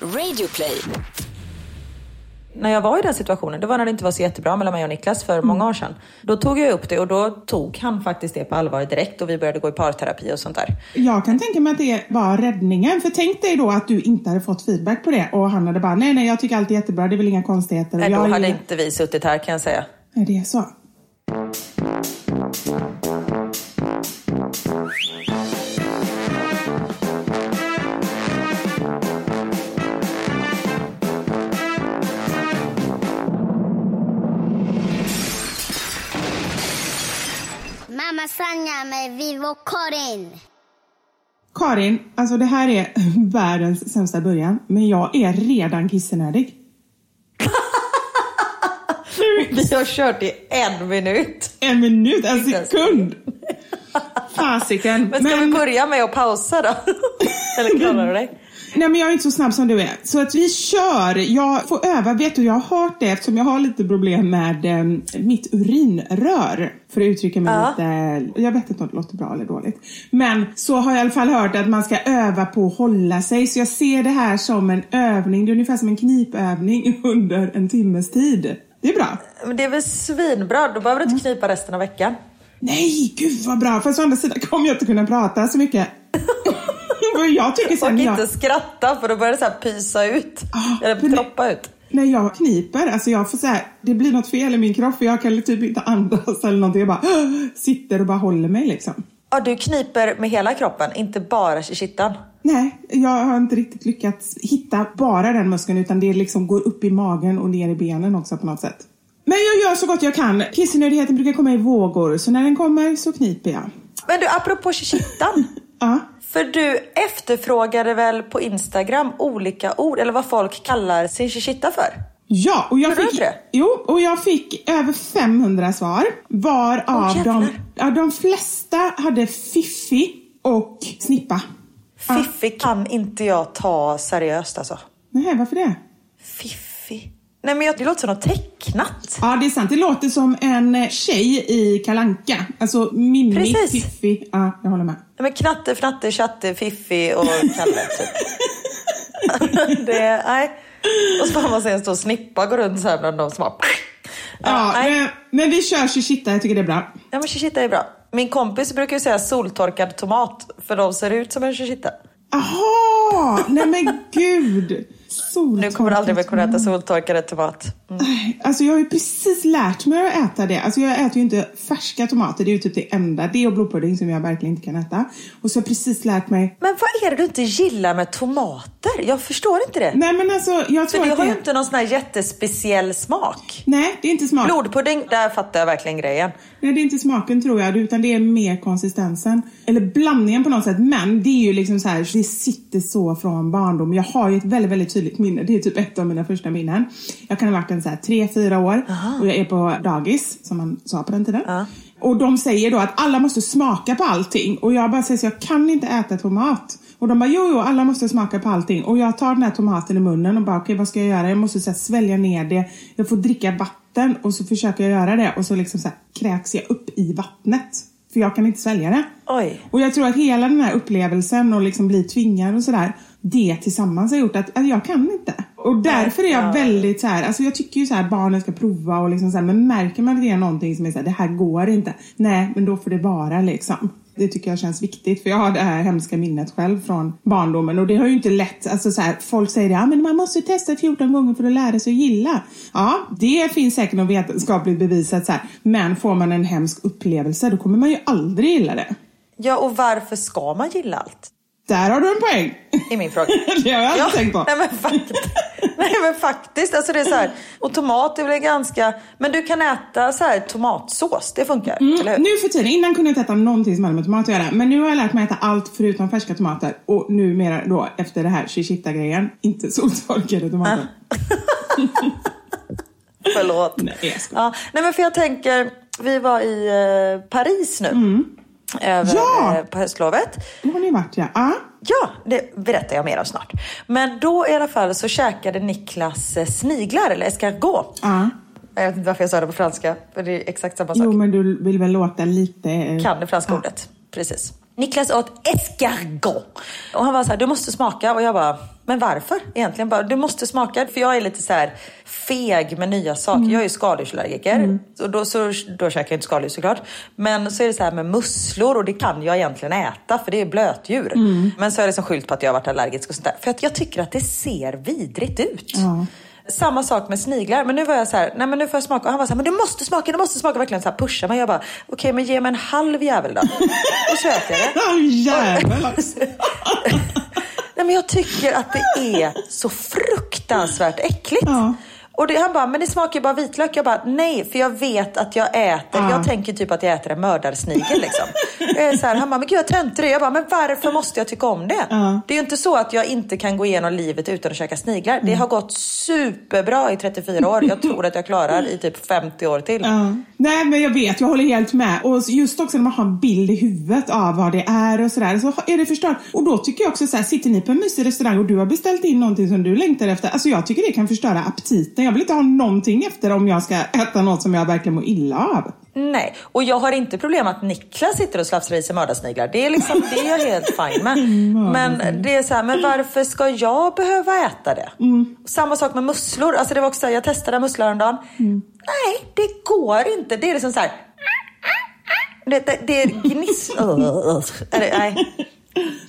Radioplay. När jag var i den situationen, det var när det inte var så jättebra mellan mig och Niklas för många år sedan. Då tog jag upp det och då tog han faktiskt det på allvar direkt och vi började gå i parterapi och sånt där. Jag kan tänka mig att det var räddningen. För tänk dig då att du inte hade fått feedback på det och han hade bara, nej, nej, jag tycker allt är jättebra, det är väl inga konstigheter. Nej, jag då är- hade inte vi suttit här kan jag säga. Nej, det är så. Mamma Sanja med Vi och Karin. Karin, alltså det här är världens sämsta början, men jag är redan kissenödig. Vi har kört i en minut. En minut, en sekund! Fasiken. Men ska vi börja med att pausa då? Eller klarar du dig? Nej men jag är inte så snabb som du är. Så att vi kör. Jag får öva. Vet du, jag har hört det eftersom jag har lite problem med eh, mitt urinrör. För att uttrycka mig Ja. lite... Jag vet inte om det låter bra eller dåligt. Men så har jag i alla fall hört att man ska öva på att hålla sig. Så jag ser det här som en övning. Det är ungefär som en knipövning under en timmes tid. Det är bra. Men det är väl svinbra. Då behöver du inte knipa resten av veckan. Nej, gud vad bra. Fast å andra sidan kommer jag inte kunna prata så mycket. Och jag tycker Och sen jag... inte skratta för då börjar det så här pysa ut. Ah, Eller droppa ut. När jag kniper, alltså jag får så här, det blir något fel i min kropp för jag kan typ inte andas eller någonting. Jag bara sitter och bara håller mig liksom. Ja, du kniper med hela kroppen, inte bara i kittan. Nej, jag har inte riktigt lyckats hitta bara den muskeln utan det liksom går upp i magen och ner i benen också på något sätt. Men jag gör så gott jag kan. Kissenödigheten brukar komma i vågor så när den kommer så kniper jag. Men du, apropå kittan. Ja. För du efterfrågade väl på Instagram olika ord, eller vad folk kallar sin chichita för? Ja, och jag fick, jo, och jag fick över 500 svar. Varav jävlar. de, ja, de flesta hade fiffi och snippa. Fiffi kan inte jag ta seriöst alltså. Nej, varför det? Fiffi? Nej men jag, det låter som något tecknat. Ja, det är sant. Det låter som en eh, tjej i Kalanka. Alltså Mimmi, Precis. Fiffi. Ja, jag håller med. Nej, Men knatte, fnatte, chatte, fiffi och Kalle typ. det, nej. Och så får man se en stor snippa gå runt så här bland de som har... Ja, nej. men, men vi kör Chichita. Jag tycker det är bra. Ja men chichita är bra. Min kompis brukar ju säga soltorkad tomat för de ser ut som en chichita. Aha! Nej men gud! Nu kommer du aldrig mer kunna äta soltorkade tomat. Mm. Alltså jag har ju precis lärt mig att äta det. Alltså jag äter ju inte färska tomater. Det är ju typ det enda. Det och blodpudding som jag verkligen inte kan äta. Och så har jag precis lärt mig. Men vad är det du inte gillar med tomater? Jag förstår inte det. Nej men alltså jag För tror det att har det... ju inte någon sån här jättespeciell smak. Nej, det är inte smak. Blodpudding, där fattar jag verkligen grejen. Nej, det är inte smaken tror jag, utan det är mer konsistensen. Eller blandningen på något sätt. Men det är ju liksom så här, det sitter så från barndom. Jag har ju ett väldigt, väldigt tydligt minne. Det är typ ett av mina första minnen. Jag kan ha varit en så här tre, fyra år och jag är på dagis, som man sa på den tiden. Och de säger då att alla måste smaka på allting. Och jag bara säger så jag kan inte äta tomat. Och de bara, jo, jo, alla måste smaka på allting. Och jag tar den här tomaten i munnen och bara, okej, vad ska jag göra? Jag måste så här, svälja ner det. Jag får dricka vatten och så försöker jag göra det. Och så liksom så här, kräks jag upp i vattnet. För jag kan inte svälja det. Oj. Och jag tror att hela den här upplevelsen och liksom bli tvingad och sådär. Det tillsammans har gjort att, att jag kan inte. Och därför är jag väldigt så här, alltså jag tycker ju så här barnen ska prova och liksom så här, men märker man att det är någonting som är så här, det här går inte. Nej, men då får det vara liksom. Det tycker jag känns viktigt för jag har det här hemska minnet själv från barndomen och det har ju inte lätt, alltså så här, folk säger ja men man måste testa 14 gånger för att lära sig att gilla. Ja, det finns säkert något vetenskapligt bevisat så här, men får man en hemsk upplevelse då kommer man ju aldrig gilla det. Ja, och varför ska man gilla allt? Där har du en poäng! I min fråga. det har jag aldrig tänkt på. Nej men, faktiskt, men faktiskt, alltså det är så här, och tomat är väl ganska, men du kan äta så här tomatsås, det funkar, eller hur? Nu för tiden, innan kunde jag inte äta någonting som hade med tomat att göra. Men nu har jag lärt mig äta allt förutom färska tomater. Och numera då efter det här chichita-grejen, inte soltorkade tomater. Förlåt. Nej, jag skojar. Ja, nej men för jag tänker, vi var i eh, Paris nu. Över. Ja! eh, på höstlovet. Då har ni varit ja. Ah. Ja, det berättar jag mer om snart. Men då i alla fall så käkade Niklas eh, sniglar, eller escargot. Ah. Jag vet inte varför jag sa det på franska, för det är exakt samma sak. Jo, men du vill väl låta lite... eh, kan det franska ja. ordet. Precis. Niklas åt escargot. Och han var så här, du måste smaka. Och jag bara, men varför egentligen? Bara, du måste smaka. För jag är lite så här feg med nya saker. Jag är ju skaldjursallergiker. Och då, så, då käkar jag inte skaldjur såklart. Men så är det så här med musslor och det kan jag egentligen äta för det är blötdjur. Men så är det som skylt på att jag har varit allergisk och sånt där. För att jag tycker att det ser vidrigt ut. Ja. Samma sak med sniglar. Men nu var jag så här, nej men nu får jag smaka. Och han var så här, men du måste smaka, du måste smaka. Verkligen så här pusha mig. Jag bara, okej men ge mig en halv jävel då. Och så äter jag det. Ja, jävel. Nej men jag tycker att det är så fruktansvärt äckligt. Ja. Och det, han bara, men det smakar ju bara vitlök. Jag bara, nej, för jag vet att jag äter, jag tänker typ att jag äter en mördarsnigel liksom. jag så här, han bara, men gud töntig du är. Jag bara, men varför måste jag tycka om det? Det är ju inte så att jag inte kan gå igenom livet utan att käka sniglar. Det har gått superbra i 34 år. Jag tror att jag klarar i typ 50 år till. Ja. Nej, men jag vet, jag håller helt med. Och just också när man har en bild i huvudet av vad det är och sådär, så är det förstört. Och då tycker jag också så här, sitter ni på en mysig restaurang och du har beställt in någonting som du längtar efter. Alltså jag tycker det kan förstöra aptiten. Jag vill inte ha någonting efter om jag ska äta något som jag verkligen mår illa av. Nej, och jag har inte problem att Niklas sitter och slafsar i sig mördarsniglar. Det är, liksom, det är jag helt fine med. Men det är så här, men varför ska jag behöva äta det? Samma sak med musslor. Alltså det var också så här, jag testade musslor häromdagen. Nej, det går inte. Det är liksom så här. Det, det, det är gniss... Nej.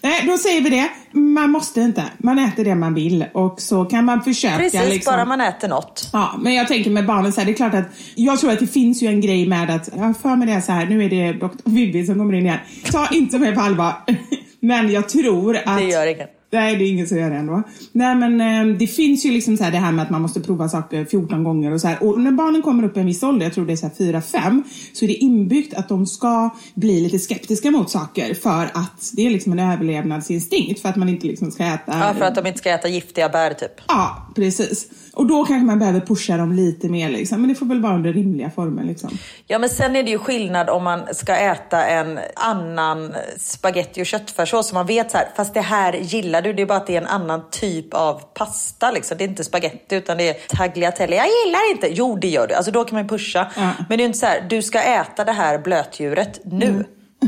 Nej, då säger vi det. Man måste inte. Man äter det man vill och så kan man försöka. Precis, liksom. bara man äter något. Ja, men jag tänker med barnen så här, det är klart att jag tror att det finns ju en grej med att, jag för mig det så här, nu är det Dr. Vivi som kommer in igen. Ta inte mig på allvar. Men jag tror att... Det gör ingen. Nej, det är ingen som gör det ändå. Nej, men eh, det finns ju liksom så här det här med att man måste prova saker 14 gånger och så här. Och när barnen kommer upp i en viss ålder, jag tror det är så här 4-5, så är det inbyggt att de ska bli lite skeptiska mot saker för att det är liksom en överlevnadsinstinkt för att man inte liksom ska äta... Ja, för att de inte ska äta giftiga bär typ. Ja, precis. Och då kanske man behöver pusha dem lite mer liksom. Men det får väl vara under rimliga former liksom. Ja, men sen är det ju skillnad om man ska äta en annan spaghetti och köttfärssås som man vet så här, fast det här gillar du. Det är bara att det är en annan typ av pasta liksom. Det är inte spaghetti utan det är tagliatelle. Jag gillar inte. Jo, det gör du. Alltså då kan man pusha. Ja. Men det är inte så här, du ska äta det här blötdjuret nu.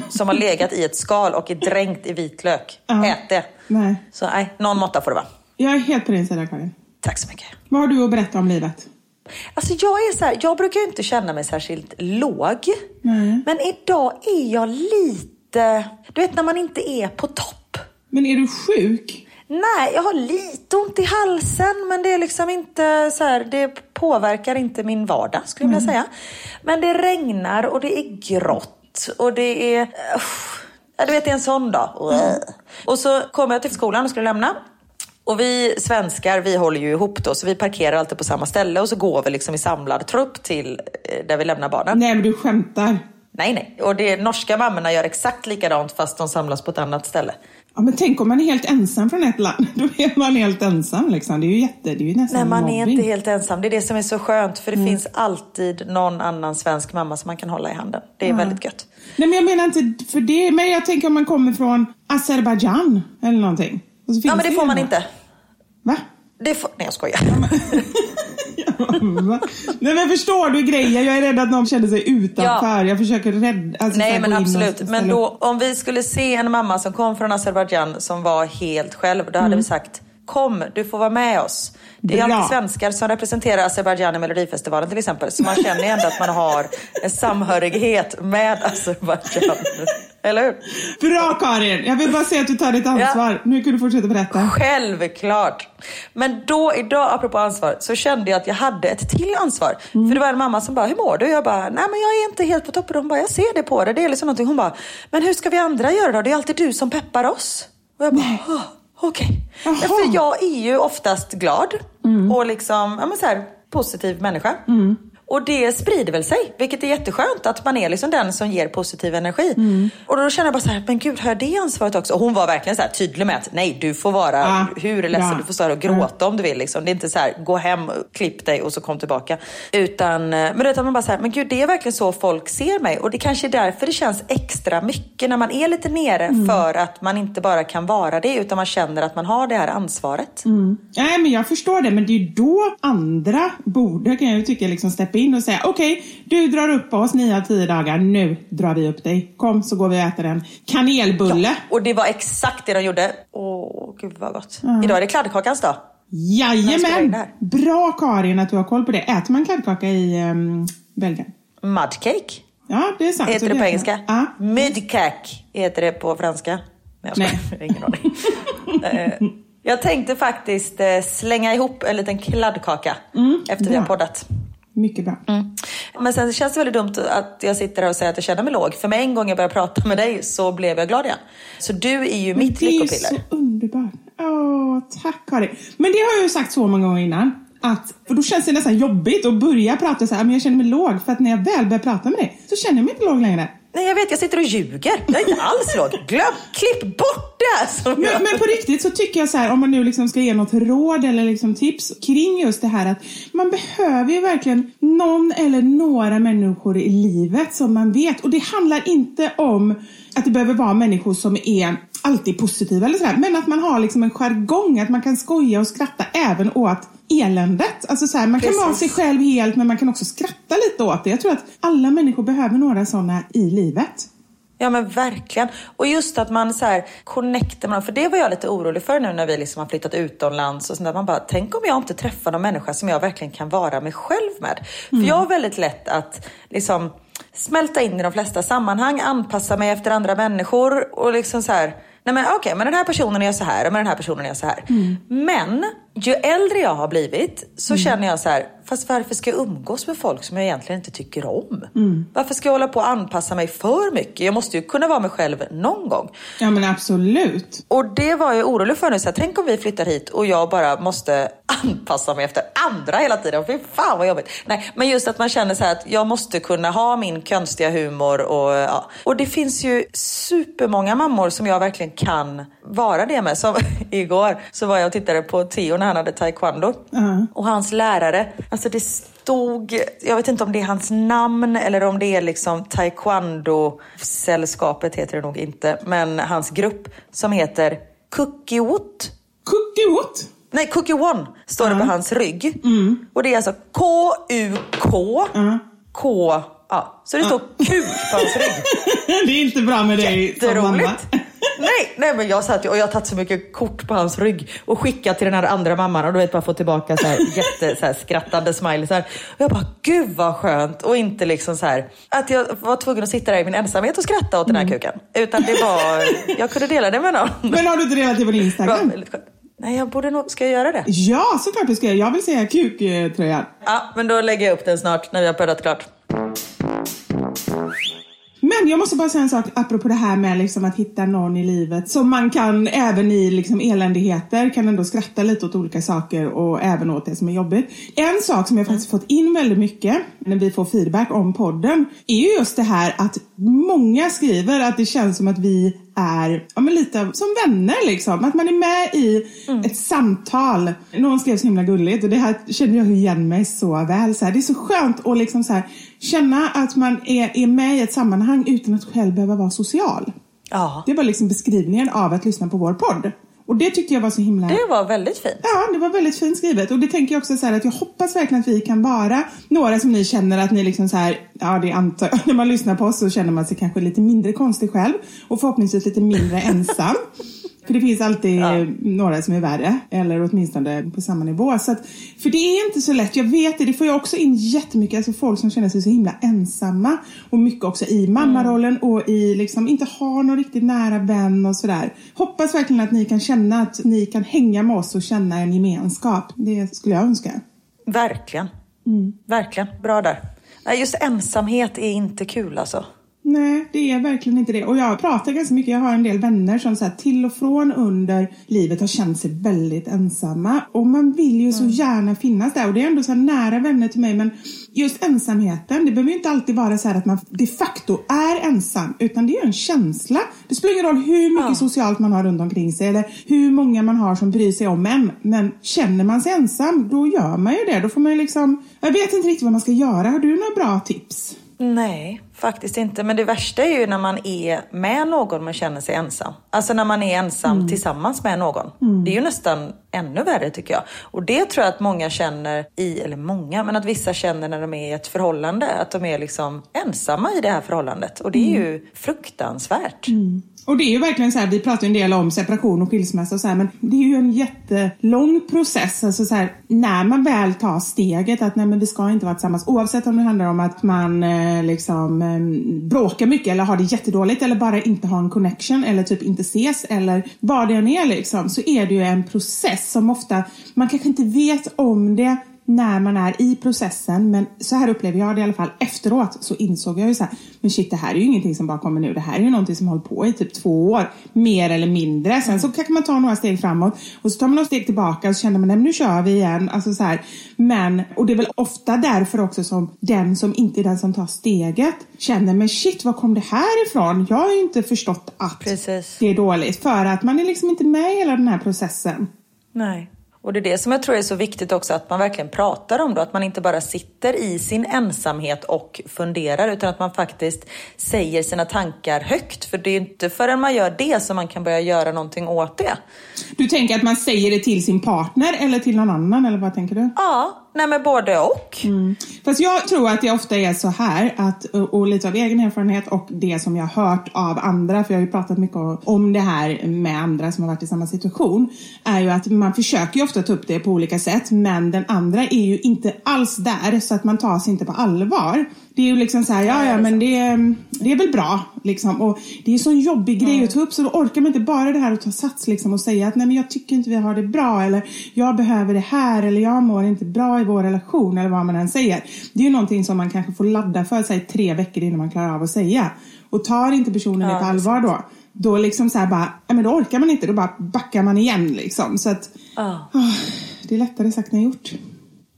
Som har legat i ett skal och är dränkt i vitlök. Ja. Ät det. Nej. Så nej, någon måtta får det vara. Jag är helt på din sida Karin. Tack så mycket. Vad har du att berätta om livet? Alltså jag är så här, jag brukar ju inte känna mig särskilt låg. Nej. Men idag är jag lite, du vet när man inte är på topp. Men är du sjuk? Nej, jag har lite ont i halsen men det är liksom inte så här, det påverkar inte min vardag skulle jag vilja säga. Men det regnar och det är grått och det är, ja, du vet det är en sån dag. Och så kommer jag till skolan och ska lämna. Och vi svenskar, vi håller ju ihop då, så vi parkerar alltid på samma ställe och så går vi liksom i samlad trupp till eh, där vi lämnar barnen. Nej, men du skämtar. Nej, nej. Och det norska mammorna gör exakt likadant fast de samlas på ett annat ställe. Ja, men tänk om man är helt ensam från ett land. Då är man helt ensam liksom. Det är ju jätte, det är ju nästan Nej, man är inte helt ensam. Det är det som är så skönt. För det finns alltid någon annan svensk mamma som man kan hålla i handen. Det är väldigt gött. Nej, men jag menar inte för det. Men jag tänker om man kommer från Azerbajdzjan eller någonting. Och Ja, men det ju får man inte. Va? Det får... Nej, jag skojar. Va? Nej men förstår du grejen? Jag är rädd att någon känner sig utanför. Ja. Jag försöker rädda... Alltså, så Nej, men absolut. Men då, om vi skulle se en mamma som kom från Azerbajdzjan som var helt själv, då hade vi sagt Kom, du får vara med oss. Det är Bra. alltid svenskar som representerar Azerbajdzjan i Melodifestivalen till exempel. Så man känner ändå att man har en samhörighet med Azerbajdzjan. Eller hur? Bra Karin! Jag vill bara säga att du tar ditt ansvar. Nu kan du fortsätta berätta. Självklart. Men då idag, apropå ansvar, så kände jag att jag hade ett till ansvar. För det var en mamma som bara, hur mår du? Jag bara, nej men jag är inte helt på toppen. Hon bara, jag ser det på dig. Det är liksom någonting. Hon bara, men hur ska vi andra göra då? Det är alltid du som peppar oss. Och jag bara, "Ah, okej. Ja, för jag är ju oftast glad och liksom, ja men så här, positiv människa. Och det sprider väl sig, vilket är jätteskönt att man är liksom den som ger positiv energi. Och då känner jag bara så här, men gud har jag det ansvaret också? Och hon var verkligen så här tydlig med att nej, du får vara Ja, hur ledsen bra. du får stå och gråta om du vill. Liksom. Det är inte så här, gå hem, klipp dig och så kom tillbaka. Utan, eh, men då tar man bara så här, men gud det är verkligen så folk ser mig. Och det kanske är därför det känns extra mycket när man är lite nere för att man inte bara kan vara det utan man känner att man har det här ansvaret. Nej men jag förstår det, men det är ju då andra borde kan jag ju tycka liksom steppa in och säga okej, du drar upp oss nio av tio dagar, nu drar vi upp dig. Kom så går vi och äter en kanelbulle. Och det var exakt det de gjorde. Åh, gud vad gott. Idag är det kladdkakans dag. In Jajamän! Bra Karin att du har koll på det. Äter man kladdkaka i um, Belgien? Mudcake Ja, det är sant. Heter det på vet engelska. Ja. Mudcake heter det på franska. Nej, jag har ingen aning. Eh, Jag tänkte faktiskt eh, slänga ihop en liten kladdkaka efter vi har bra. poddat. Mycket bra. Men sen känns det väldigt dumt att jag sitter här och säger att jag känner mig låg. För med en gång jag började prata med dig så blev jag glad igen. Så du är ju mitt det är lyckopiller. så underbart. Åh, tack Karin. Men det har jag ju sagt så många gånger innan. att, för då känns det nästan jobbigt att börja prata så här, men jag känner mig låg. För att när jag väl börjar prata med dig så känner jag mig inte låg längre. Nej, jag vet, jag sitter och ljuger. Jag är inte alls låg. Glöm, klipp bort det här som Men, jag... men på riktigt så tycker jag så här, om man nu liksom ska ge något råd eller liksom tips kring just det här att man behöver ju verkligen någon eller några människor i livet som man vet. Och det handlar inte om att det behöver vara människor som är alltid positiva eller sådär, men att man har liksom en jargong, att man kan skoja och skratta även åt eländet. Alltså så här, man kan Precis. vara sig själv helt, men man kan också skratta lite åt det. Jag tror att alla människor behöver några sådana i livet. Ja men verkligen. Och just att man så här connectar med dem. För det var jag lite orolig för nu när vi liksom har flyttat utomlands och sånt där. Man bara, tänk om jag inte träffar någon människa som jag verkligen kan vara mig själv med. För jag har väldigt lätt att liksom smälta in i de flesta sammanhang, anpassa mig efter andra människor och liksom så här. Nej men okej, men den här personen är så här och med den här personen är så här. Men ju äldre jag har blivit så känner jag så här, fast varför ska jag umgås med folk som jag egentligen inte tycker om? Varför ska jag hålla på och anpassa mig för mycket? Jag måste ju kunna vara mig själv någon gång. Ja men absolut. Och det var jag orolig för nu. Så här, tänk om vi flyttar hit och jag bara måste anpassa mig efter andra hela tiden. Fy fan vad jobbigt. Nej, men just att man känner så här att jag måste kunna ha min konstiga humor. Och, ja. och det finns ju supermånga mammor som jag verkligen kan vara det med. Som igår så var jag och tittade på Theo när han hade taekwondo. Och hans lärare, alltså det stod, jag vet inte om det är hans namn eller om det är liksom taekwondo-sällskapet heter det nog inte. Men hans grupp som heter Cookie Woot. Cookie Nej, Cookie One står det på hans rygg. Och det är alltså K-U-K K. Ja, så det står kuk på hans rygg. det är inte bra med dig som mamma. Nej, nej, men jag satt ju och jag har tagit så mycket kort på hans rygg och skickat till den här andra mamman och du vet bara få tillbaka så här jätte så här, skrattande smileysar. Och jag bara, gud vad skönt och inte liksom så här att jag var tvungen att sitta där i min ensamhet och skratta åt den här kuken. Utan det var, jag kunde dela det med någon. Men har du inte delat det på din Instagram? Nej, jag borde nog, ska jag göra det? Ja, såklart du ska. Jag vill säga kuktröjan. Ja, men då lägger jag upp den snart när vi har poddat klart. Men jag måste bara säga en sak apropå det här med liksom att hitta någon i livet som man kan, även i liksom eländigheter, kan ändå skratta lite åt olika saker och även åt det som är jobbigt. En sak som jag faktiskt fått in väldigt mycket när vi får feedback om podden är ju just det här att många skriver att det känns som att vi är ja, men lite som vänner liksom. Att man är med i ett samtal. Någon skrev så himla gulligt och det här känner jag igen mig så väl. Så här, det är så skönt att liksom så här, känna att man är, är med i ett sammanhang utan att själv behöva vara social. Ja, Det var liksom beskrivningen av att lyssna på vår podd. Och det tyckte jag var så himla... det var väldigt fint. Ja, det var väldigt fint skrivet. Och det tänker jag också så här att jag hoppas verkligen att vi kan vara några som ni känner att ni liksom så här, ja det antar när man lyssnar på oss så känner man sig kanske lite mindre konstig själv och förhoppningsvis lite mindre ensam. För det finns alltid några som är värre, eller åtminstone på samma nivå. Så att, för det är inte så lätt, jag vet det, det får jag också in jättemycket, alltså folk som känner sig så himla ensamma. Och mycket också i mammarollen och i liksom inte har någon riktigt nära vän och sådär. Hoppas verkligen att ni kan känna att ni kan hänga med oss och känna en gemenskap. Det skulle jag önska. Verkligen. Verkligen. Bra där. Nej, just ensamhet är inte kul alltså. Nej, det är verkligen inte det. Och jag pratar ganska mycket. Jag har en del vänner som så här, till och från under livet har känt sig väldigt ensamma. Och man vill ju så gärna finnas där. Och det är ändå så nära vänner till mig. Men just ensamheten, det behöver ju inte alltid vara så här att man de facto är ensam. Utan det är en känsla. Det spelar ingen roll hur mycket socialt man har runt omkring sig. Eller hur många man har som bryr sig om en. Men känner man sig ensam, då gör man ju det. Då får man ju liksom... Jag vet inte riktigt vad man ska göra. Har du några bra tips? Nej, faktiskt inte. Men det värsta är ju när man är med någon men känner sig ensam. Alltså när man är ensam tillsammans med någon. Det är ju nästan ännu värre tycker jag. Och det tror jag att många känner i, eller många, men att vissa känner när de är i ett förhållande. Att de är liksom ensamma i det här förhållandet. Och det är ju fruktansvärt. Och det är ju verkligen så här, vi pratar ju en del om separation och skilsmässa och så här, men det är ju en jättelång process. Alltså så här, när man väl tar steget att nej men vi ska inte vara tillsammans. Oavsett om det handlar om att man eh, liksom eh, bråkar mycket eller har det jättedåligt eller bara inte har en connection eller typ inte ses eller vad det än är liksom. Så är det ju en process som ofta, man kanske inte vet om det när man är i processen, men så här upplever jag det i alla fall. Efteråt så insåg jag ju så här, men shit det här är ju ingenting som bara kommer nu. Det här är ju någonting som hållit på i typ två år, mer eller mindre. Sen så kanske man tar några steg framåt och så tar man några steg tillbaka och så känner man, nej men nu kör vi igen. Alltså så här. Men, och det är väl ofta därför också som den som inte är den som tar steget känner, men shit var kom det här ifrån? Jag har ju inte förstått att Precis. det är dåligt. För att man är liksom inte med i hela den här processen. Nej. Och det är det som jag tror är så viktigt också att man verkligen pratar om det. Att man inte bara sitter i sin ensamhet och funderar utan att man faktiskt säger sina tankar högt. För det är inte förrän man gör det som man kan börja göra någonting åt det. Du tänker att man säger det till sin partner eller till någon annan eller vad tänker du? Ja, nej men både och. Mm. Fast jag tror att det ofta är så här att, och lite av egen erfarenhet och det som jag har hört av andra, för jag har ju pratat mycket om det här med andra som har varit i samma situation, är ju att man försöker ju ofta ta upp det på olika sätt, men den andra är ju inte alls där så att man tas inte på allvar. Det är ju liksom så här, ja ja men det, det är väl bra liksom. Och det är en sån jobbig grej Mm. att ta upp så då orkar man inte bara det här att ta sats liksom och säga att nej men jag tycker inte vi har det bra eller jag behöver det här eller jag mår inte bra i vår relation eller vad man än säger. Det är ju någonting som man kanske får ladda för sig tre veckor innan man klarar av att säga. Och tar inte personen det på allvar då, då liksom så här bara, nej men då orkar man inte, då bara backar man igen liksom. Så att, Ja. ah, det är lättare sagt än gjort.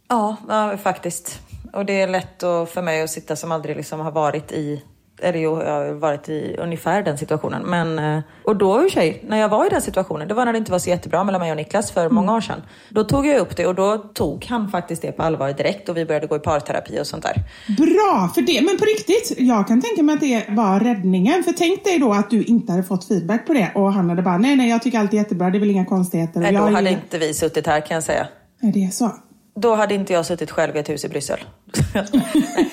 Ja, ja, faktiskt. Och det är lätt för mig att sitta som aldrig liksom har varit i eller jo, jag har varit i ungefär den situationen. Men, eh, och då i och sig, när jag var i den situationen, det var när det inte var så jättebra mellan mig och Niklas för många år sedan. Då tog jag upp det och då tog han faktiskt det på allvar direkt och vi började gå i parterapi och sånt där. Bra för det, men på riktigt, jag kan tänka mig att det var räddningen. För tänk dig då att du inte hade fått feedback på det och han hade bara, nej nej jag tycker allt är jättebra, det är väl inga konstigheter. Nej, jag då hade ju- inte vi suttit här kan jag säga. Nej, det är så. Då hade inte jag suttit själv i ett hus i Bryssel. Nej,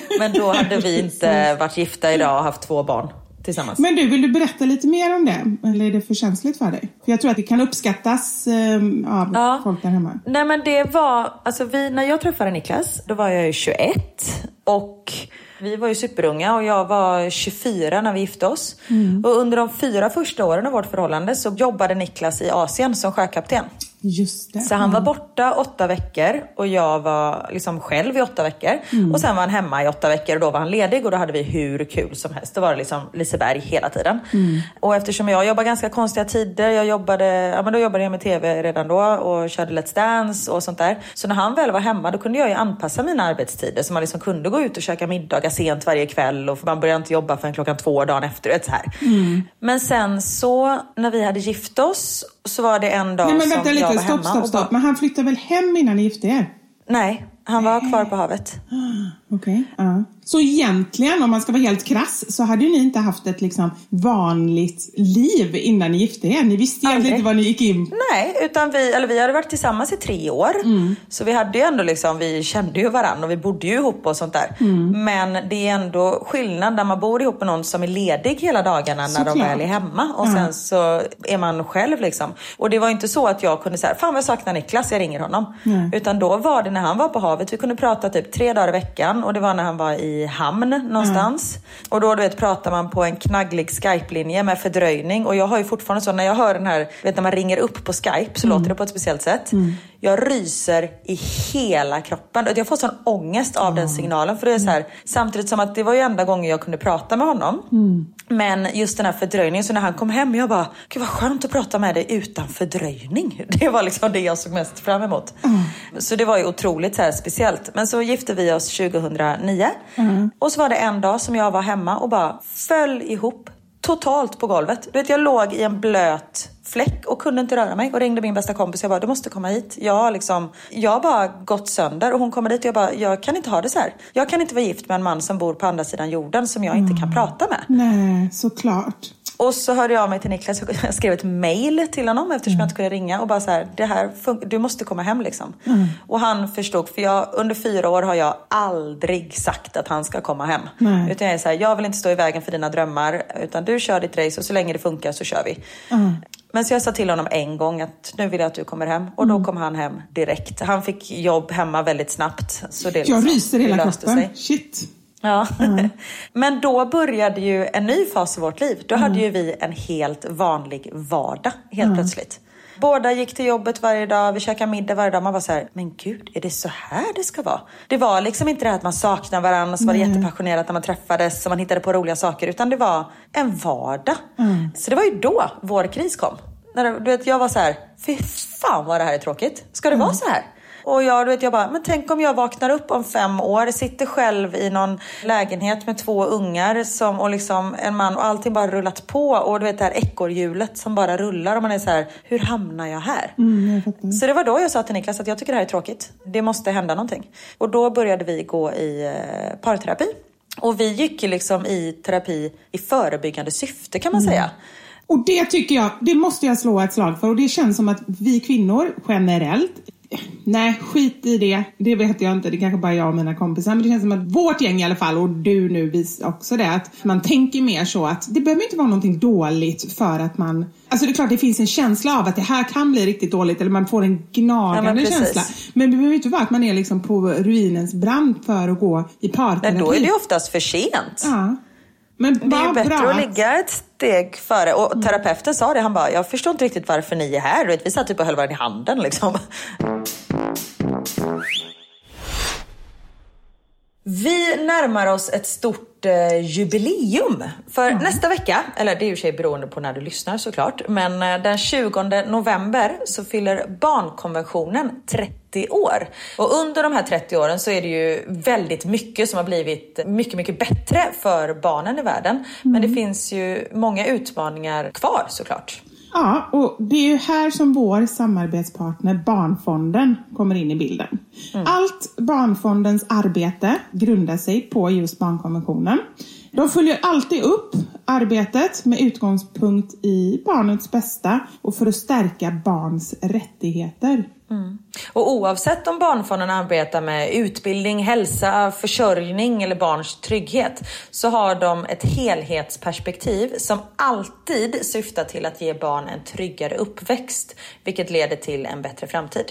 Men då hade vi inte varit gifta idag och haft två barn tillsammans. Men du, vill du berätta lite mer om det? Eller är det för känsligt för dig? För jag tror att det kan uppskattas ehm, av Ja. folk där hemma. Nej men det var, alltså vi, när jag träffade Niklas, då var jag ju 21 och vi var ju superunga och jag var 24 när vi gifte oss. Och under de fyra första åren av vårt förhållande så jobbade Niklas i Asien som sjökapten. Just det. Så han var borta åtta veckor och jag var liksom själv i åtta veckor. Och sen var han hemma i åtta veckor och då var han ledig och då hade vi hur kul som helst. Då var det liksom Liseberg hela tiden. Och eftersom jag jobbar ganska konstiga tider, jag jobbade, ja men då jobbade jag med TV redan då och körde Let's Dance och sånt där. Så när han väl var hemma då kunde jag ju anpassa mina arbetstider så man liksom kunde gå ut och käka middagar sent varje kväll och man började inte jobba förrän klockan två dagen efter. vet, Så här. Men sen så när vi hade gift oss så var det en dag Nej men som vänta jag lite, var stopp, hemma stopp, bara- stopp. Men han flyttade väl hem innan ni gifte er? Nej, han var kvar på havet. Okej. ja. Så egentligen, om man ska vara helt krass, så hade ju ni inte haft ett liksom vanligt liv innan ni gifte er. Ni visste egentligen inte vad ni gick in Nej, utan vi, eller vi hade varit tillsammans i tre år. Så vi hade ju ändå liksom, vi kände ju varandra och vi bodde ju ihop och sånt där. Men det är ändå skillnad när man bor ihop med någon som är ledig hela dagarna när de Såklart. väl är hemma. Och sen så är man själv liksom. Och det var inte så att jag kunde säga, fan vad jag saknar Niklas, jag ringer honom. Utan då var det när han var på havet, vi kunde prata typ tre dagar i veckan och det var när han var i hamn någonstans. Och då du vet, pratar man på en knagglig Skype-linje med fördröjning. Och jag har ju fortfarande så, när jag hör den här, vet när man ringer upp på Skype så låter det på ett speciellt sätt. Jag ryser i hela kroppen. Jag får sån ångest av den signalen. För det är så här, samtidigt som att det var ju enda gången jag kunde prata med honom. Men just den här fördröjningen, så när han kom hem, jag bara, gud vad skönt att prata med dig utan fördröjning. Det var liksom det jag såg mest fram emot. Så det var ju otroligt så här speciellt. Men så gifte vi oss 2009. Och så var det en dag som jag var hemma och bara föll ihop totalt på golvet. Du vet, jag låg i en blöt fläck och kunde inte röra mig och ringde min bästa kompis. Jag bara, du måste komma hit. Jag liksom, jag har bara gått sönder och hon kommer dit och jag bara, jag kan inte ha det så här. Jag kan inte vara gift med en man som bor på andra sidan jorden som jag inte kan prata med. Nej, såklart. Och så hörde jag av mig till Niklas och jag skrev ett mail till honom eftersom jag inte kunde ringa och bara så här, det här du måste komma hem liksom. Och han förstod, för jag, under fyra år har jag aldrig sagt att han ska komma hem. Nej. Utan jag är så här, jag vill inte stå i vägen för dina drömmar utan du kör ditt race och så länge det funkar så kör vi. Men så jag sa till honom en gång att nu vill jag att du kommer hem och då kom han hem direkt. Han fick jobb hemma väldigt snabbt. Så det liksom, Jag ryser det hela kroppen. sig. Shit. Ja. Men då började ju en ny fas i vårt liv. Då hade ju vi en helt vanlig vardag helt plötsligt. Båda gick till jobbet varje dag, vi käkade middag varje dag. Man var så här, men gud, är det så här det ska vara? Det var liksom inte det här att man saknar varandra så var det jättepassionerat när man träffades och man hittade på roliga saker. Utan det var en vardag. Så det var ju då vår kris kom. När, du vet, jag var så här, fy fan vad det här är tråkigt. Ska det vara så här? Och jag, du vet, jag bara, men tänk om jag vaknar upp om fem år, sitter själv i någon lägenhet med två ungar som, och liksom en man och allting bara rullat på. Och du vet det här ekorrhjulet som bara rullar och man är så här, hur hamnar jag här? så det var då jag sa till Niklas att jag tycker det här är tråkigt. Det måste hända någonting. Och då började vi gå i eh, parterapi. Och vi gick liksom i terapi i förebyggande syfte kan man säga. Och det tycker jag, det måste jag slå ett slag för. Och det känns som att vi kvinnor generellt, nej skit i det, det vet jag inte, det kanske bara jag och mina kompisar. Men det känns som att vårt gäng i alla fall, och du nu visar också det, att man tänker mer så att det behöver inte vara någonting dåligt för att man Alltså det är klart det finns en känsla av att det här kan bli riktigt dåligt eller man får en Ja, gnagande men precis. känsla. Men det behöver inte vara att man är liksom på ruinens brant för att gå i parterapi. Men då är det oftast för sent. Ja. Men Det är bättre att ligga ett steg före. Och terapeuten sa det, han bara, jag förstår inte riktigt varför ni är här. Vet, vi satt typ och höll varandra i handen liksom. Vi närmar oss ett stort eh, jubileum. För nästa vecka, eller det är ju sig beroende på när du lyssnar såklart, men eh, den 20 november så fyller barnkonventionen 30 år. Och under de här 30 åren så är det ju väldigt mycket som har blivit mycket, mycket bättre för barnen i världen. Men det finns ju många utmaningar kvar såklart. Ja, och det är ju här som vår samarbetspartner Barnfonden kommer in i bilden. Allt Barnfondens arbete grundar sig på just barnkonventionen. De följer alltid upp arbetet med utgångspunkt i barnets bästa och för att stärka barns rättigheter. Och oavsett om Barnfonden arbetar med utbildning, hälsa, försörjning eller barns trygghet så har de ett helhetsperspektiv som alltid syftar till att ge barn en tryggare uppväxt, vilket leder till en bättre framtid.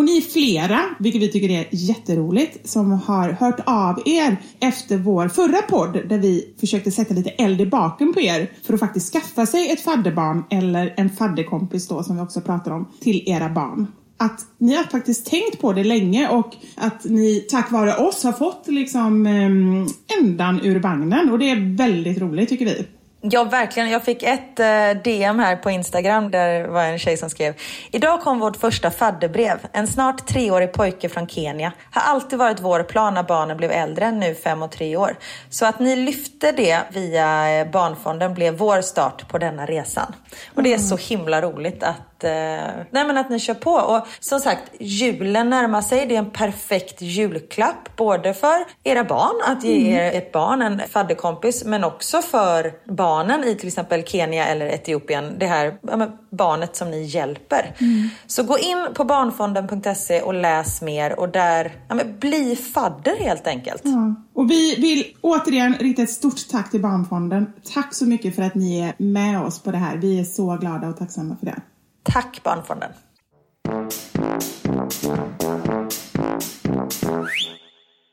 Och ni är flera, vilket vi tycker är jätteroligt, som har hört av er efter vår förra podd där vi försökte sätta lite eld i baken på er för att faktiskt skaffa sig ett fadderbarn eller en fadderkompis då som vi också pratar om till era barn. Att ni har faktiskt tänkt på det länge och att ni tack vare oss har fått liksom ehm, ändan ur vagnen och det är väldigt roligt tycker vi. Ja, verkligen. Jag fick ett eh, DM här på Instagram där var en tjej som skrev Idag kom vårt första fadderbrev. En snart treårig pojke från Kenya. Har alltid varit vår plan när barnen blev äldre, nu fem och tre år. Så att ni lyfte det via eh, Barnfonden blev vår start på denna resan. Och det är så himla roligt att, eh, nej men att ni kör på. Och som sagt, julen närmar sig. Det är en perfekt julklapp både för era barn, att ge er ett barn en fadderkompis, men också för barnen i till exempel Kenya eller Etiopien. Det här ja, barnet som ni hjälper. Så gå in på barnfonden.se och läs mer och där, ja, men bli fadder helt enkelt. Ja. Och vi vill återigen rikta ett stort tack till Barnfonden. Tack så mycket för att ni är med oss på det här. Vi är så glada och tacksamma för det. Tack Barnfonden.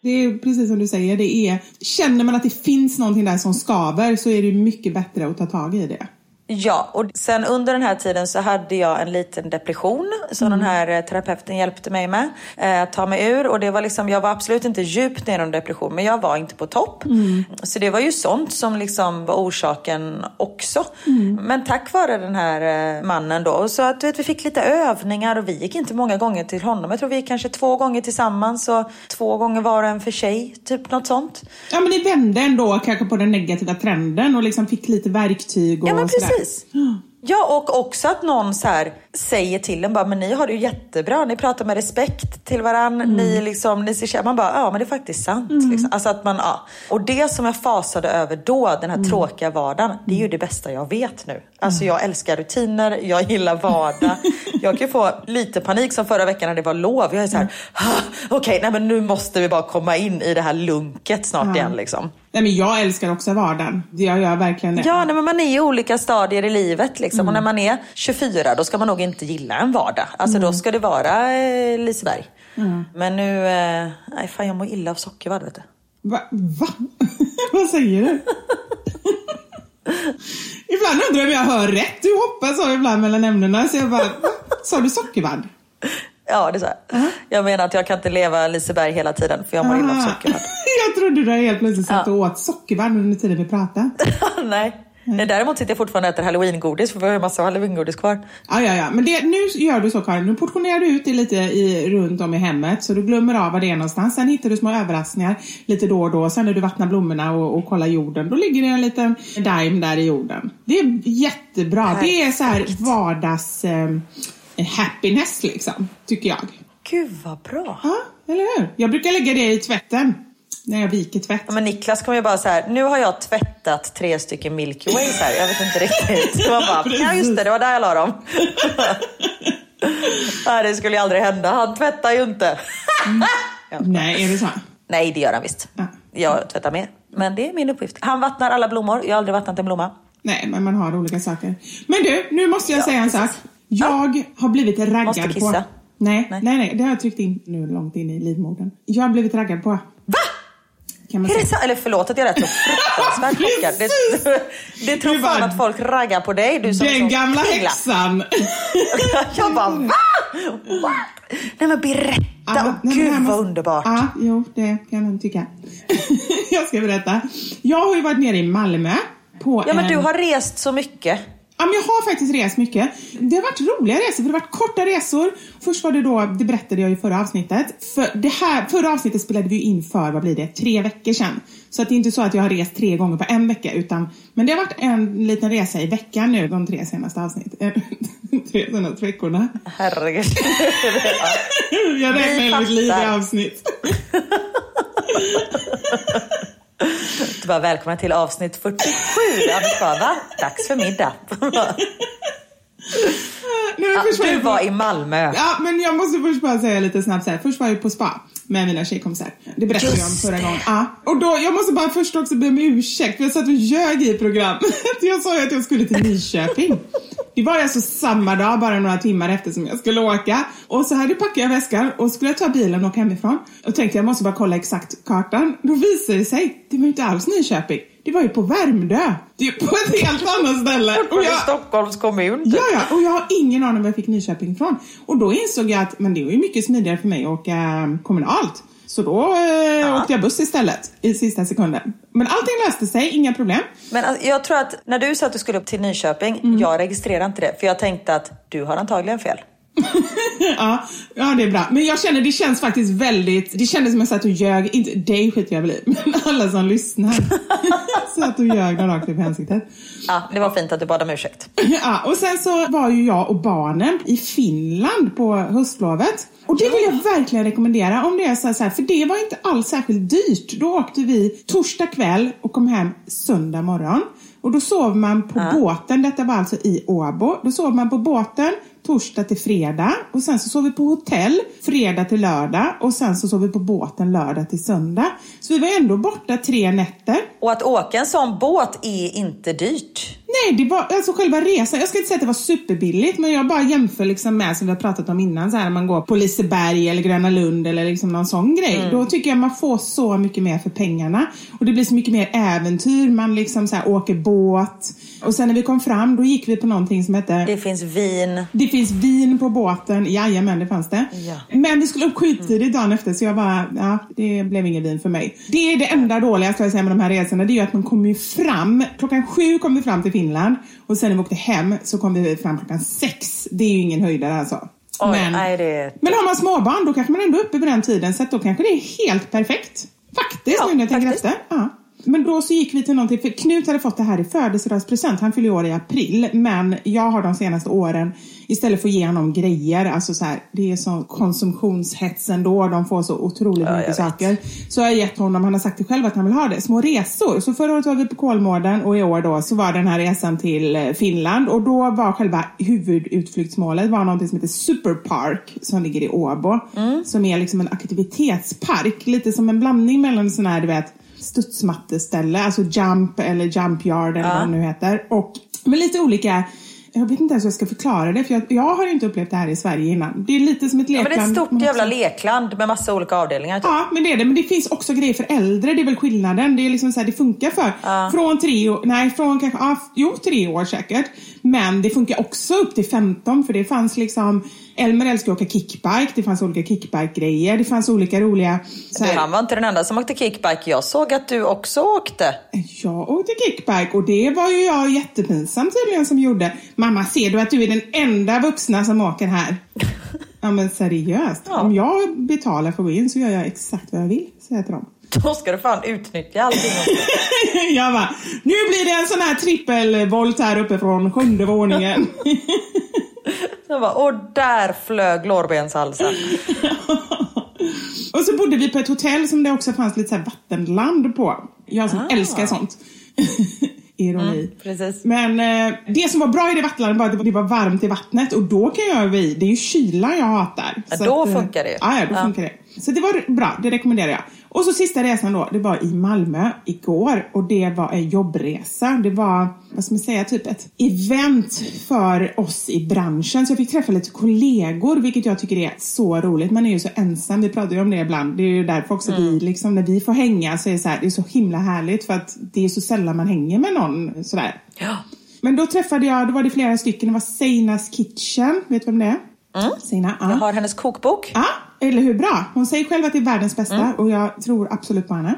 Det är precis som du säger, det är, känner man att det finns någonting där som skaver så är det mycket bättre att ta tag i det. Ja, och sen under den här tiden så hade jag en liten depression som den här eh, terapeuten hjälpte mig med eh, att ta mig ur. Och det var liksom, jag var absolut inte djupt ner i depression, men jag var inte på topp. Så det var ju sånt som liksom var orsaken också. Men tack vare den här eh, mannen då, så att vet, vi fick lite övningar och vi gick inte många gånger till honom. Jag tror vi gick kanske två gånger tillsammans och två gånger var och en för sig, typ något sånt. Ja men ni vände ändå kanske på den negativa trenden och liksom fick lite verktyg och Ja men sådär. Precis. Ja och också att någon så här säger till en bara, men ni har det ju jättebra, ni pratar med respekt till varandra, ni liksom, ni ser man bara, ja men det är faktiskt sant. Liksom. Alltså att man, ja. Och det som jag fasade över då, den här tråkiga vardagen, det är ju det bästa jag vet nu. Alltså jag älskar rutiner, jag gillar vardag. jag kan få lite panik som förra veckan när det var lov. Jag är så här, "Ah, okej, nej men nu måste vi bara komma in i det här lunket snart igen liksom. Nej men jag älskar också vardagen. Jag gör verkligen det. Ja, nej, men man är i olika stadier i livet. Liksom. Och när man är 24 då ska man nog inte gilla en vardag. Alltså då ska det vara eh, Liseberg. Men nu, eh, nej fan jag mår illa av sockervadd vet du. Va? Va? Vad säger du? Ibland undrar jag om jag hör rätt. Du hoppar så ibland mellan ämnena. Så jag bara, sa du sockervadd? Ja, det är så här. Jag menar att jag kan inte leva Liseberg hela tiden för jag mår illa av Ah. sockervadd. jag trodde du helt plötsligt satt Ja. och åt sockervadd under tiden vi pratade. Nej. Nej. Däremot sitter jag fortfarande och äter halloweengodis för vi har ju massa halloweengodis kvar. Ja, ja, ja. Men det, nu gör du så Karin, nu portionerar du ut det lite i, runt om i hemmet så du glömmer av var det är någonstans. Sen hittar du små överraskningar lite då och då. Sen när du vattnar blommorna och, och kollar jorden, då ligger det en liten daim där i jorden. Det är jättebra. Det är så här vardags eh, happiness liksom, tycker jag. Gud vad bra. Ja, eller hur? Jag brukar lägga det i tvätten. När jag viker tvätt. Men Niklas kommer ju bara så här, nu har jag tvättat tre stycken Milky Ways här. Jag vet inte riktigt. Så man bara, ja just det, det var där jag la dem. Nej, det skulle ju aldrig hända. Han tvättar ju inte. Ja. Nej, är det så? Nej, det gör han visst. Ja. Jag tvättar mer. Men det är min uppgift. Han vattnar alla blommor. Jag har aldrig vattnat en blomma. Nej, men man har olika saker. Men du, nu måste jag Ja, säga en precis. sak. Jag har blivit raggad Måste på... kissa. Nej, Nej. nej, nej, det har jag tryckt in nu långt in i livmodern. Jag har blivit raggad på. Va? Kan man Är det så? Eller förlåt att jag lät så fruktansvärt chockad. Det, det tror fan att folk raggar på dig. Du som är Den gamla himla- häxan! Jag bara, va? What? Nej men berätta. Ja, Åh, nej, Gud här vad måste- underbart. Ja, jo, det kan man tycka. jag ska berätta. Jag har ju varit nere i Malmö på Ja men en... du har rest så mycket. Ja, men jag har faktiskt rest mycket. Det har varit roliga resor, för det har varit korta resor. Först var det då, det berättade jag i förra avsnittet. För det här, förra avsnittet spelade vi in för, vad blir det, tre veckor sedan. Så att det är inte så att jag har rest tre gånger på en vecka, utan, men det har varit en liten resa i veckan nu, de tre senaste avsnitten. tre senaste veckorna. Herregud. Jag räknar mitt liv i avsnitt. Du bara, välkomna till avsnitt 47. Anders bara, va? Dags för middag. Först var du på- var i Malmö. Ja, men jag måste först bara säga lite snabbt så här. Först var jag på spa med mina tjejkompisar. Det berättade jag om Just förra gången. Ja. Och då, jag måste bara först också be om ursäkt för jag satt och ljög i programmet. Jag sa ju att jag skulle till Nyköping. Det var alltså samma dag, bara några timmar efter som jag skulle åka. Och så hade packade jag väskan och skulle jag ta bilen och åka hemifrån. Och tänkte jag måste bara kolla exakt kartan. Då visade det sig, det var inte alls Nyköping. Det var ju på Värmdö. Det är på ett helt annat ställe. Och i Stockholms kommun. typ. Ja, ja, och jag har ingen aning var jag fick Nyköping ifrån. Och då insåg jag att men det var ju mycket smidigare för mig att åka eh, kommunalt. Så då eh, åkte jag buss istället i sista sekunden. Men allting löste sig, inga problem. Men alltså, jag tror att när du sa att du skulle upp till Nyköping, Mm. jag registrerade inte det. För jag tänkte att du har antagligen fel. ja, ja, det är bra. Men jag känner, det känns faktiskt väldigt, det kändes som jag satt och ljög, inte dig skiter jag väl i, men alla som lyssnar. satt och ljög dem rakt upp i ansiktet. Ja, det var fint att du bad om ursäkt. Ja, och sen så var ju jag och barnen i Finland på höstlovet. Och det vill jag verkligen rekommendera om det är så här, för det var inte alls särskilt dyrt. Då åkte vi torsdag kväll och kom hem söndag morgon. Och då sov man på båten, detta var alltså i Åbo. Då sov man på båten torsdag till fredag och sen så sov vi på hotell fredag till lördag och sen så sov vi på båten lördag till söndag. Så vi var ändå borta tre nätter. Och att åka en sån båt är inte dyrt. Nej, det var alltså själva resan. Jag ska inte säga att det var superbilligt, men jag bara jämför liksom med som vi har pratat om innan, så här, man går på Liseberg eller Gröna Lund eller liksom någon sån grej. Då tycker jag man får så mycket mer för pengarna. Och det blir så mycket mer äventyr. Man liksom så här, åker båt. Och sen när vi kom fram, då gick vi på någonting som hette Det finns vin. det finns vin på båten. Jajamän, det fanns det. Ja. Men vi skulle upp skittidigt dagen efter så jag bara, ja, det blev ingen vin för mig. Det är det enda dåliga ska jag säga med de här resorna. Det är ju att man kommer ju fram, klockan sju kom vi fram till Finland och sen när vi åkte hem så kom vi fram klockan sex. Det är ju ingen höjdare alltså. Oj, men, nej, det... men har man småbarn då kanske man ändå är uppe på den tiden så att då kanske det är helt perfekt. Faktiskt, Ja, nu när jag tänker efter. Ja. Men då så gick vi till någonting, för Knut hade fått det här i födelsedagspresent. Han fyller år i april, men jag har de senaste åren istället för att ge honom grejer, alltså så här, det är så konsumtionshets ändå, de får så otroligt Ja, mycket vet. saker. Så jag har gett honom, han har sagt det själv att han vill ha det, små resor. Så förra året var vi på Kolmården och i år då så var den här resan till eh, Finland och då var själva huvudutflyktsmålet var någonting som heter Superpark som ligger i Åbo. Som är liksom en aktivitetspark, lite som en blandning mellan sån här, du vet, studsmatteställe, alltså jump eller jump yard eller vad det nu heter. Och med lite olika jag vet inte ens hur jag ska förklara det, för jag, jag har inte upplevt det här i Sverige innan. Det är lite som ett Ja, lekland. men det är ett stort jävla lekland med massa olika avdelningar. Typ. Ja, men det är det. Men det finns också grejer för äldre. Det är väl skillnaden. Det är liksom så här, det funkar för från tre år, nej från kanske, ja, jo tre år säkert. Men det funkar också upp till 15 för det fanns liksom, Elmer älskar att åka kickbike, det fanns olika kickbike-grejer, det fanns olika roliga så Du, här, han var inte den enda som åkte kickbike. Jag såg att du också åkte. Jag åkte kickbike och det var ju jag jättepinsam tydligen som gjorde. Mamma, ser du att du är den enda vuxna som åker här? Ja men seriöst. Ja. Om jag betalar för att gå in så gör jag exakt vad jag vill, säger jag till dem. Då ska du fan utnyttja allting. jag bara, nu blir det en sån här trippelvolt här uppe från sjunde våningen. Jag bara, och där flög lårbenshalsen. och så bodde vi på ett hotell som det också fanns lite så vattenland på. Jag som älskar sånt. Ironi. precis. Men eh, det som var bra i det vattenlandet var att det var- varmt i vattnet och då kan jag öva i. Det är ju kylan jag hatar. Ja, Så då att, eh, funkar det ju. Ja, ja, då Ja. funkar det. Så det var bra, det rekommenderar jag. Och så sista resan då, det var i Malmö igår och det var en jobbresa. Det var, vad ska man säga, typ ett event för oss i branschen. Så jag fick träffa lite kollegor, vilket jag tycker är så roligt. Man är ju så ensam, vi pratar ju om det ibland. Det är ju därför också vi, liksom, när vi får hänga så är det så här, det är så himla härligt för att det är så sällan man hänger med någon sådär. Ja. Men då träffade jag, då var det flera stycken, det var Seinas Kitchen, vet du vem det är? Seina, ja. Jag har hennes kokbok. Ja, eller hur bra? Hon säger själv att det är världens bästa och jag tror absolut på henne.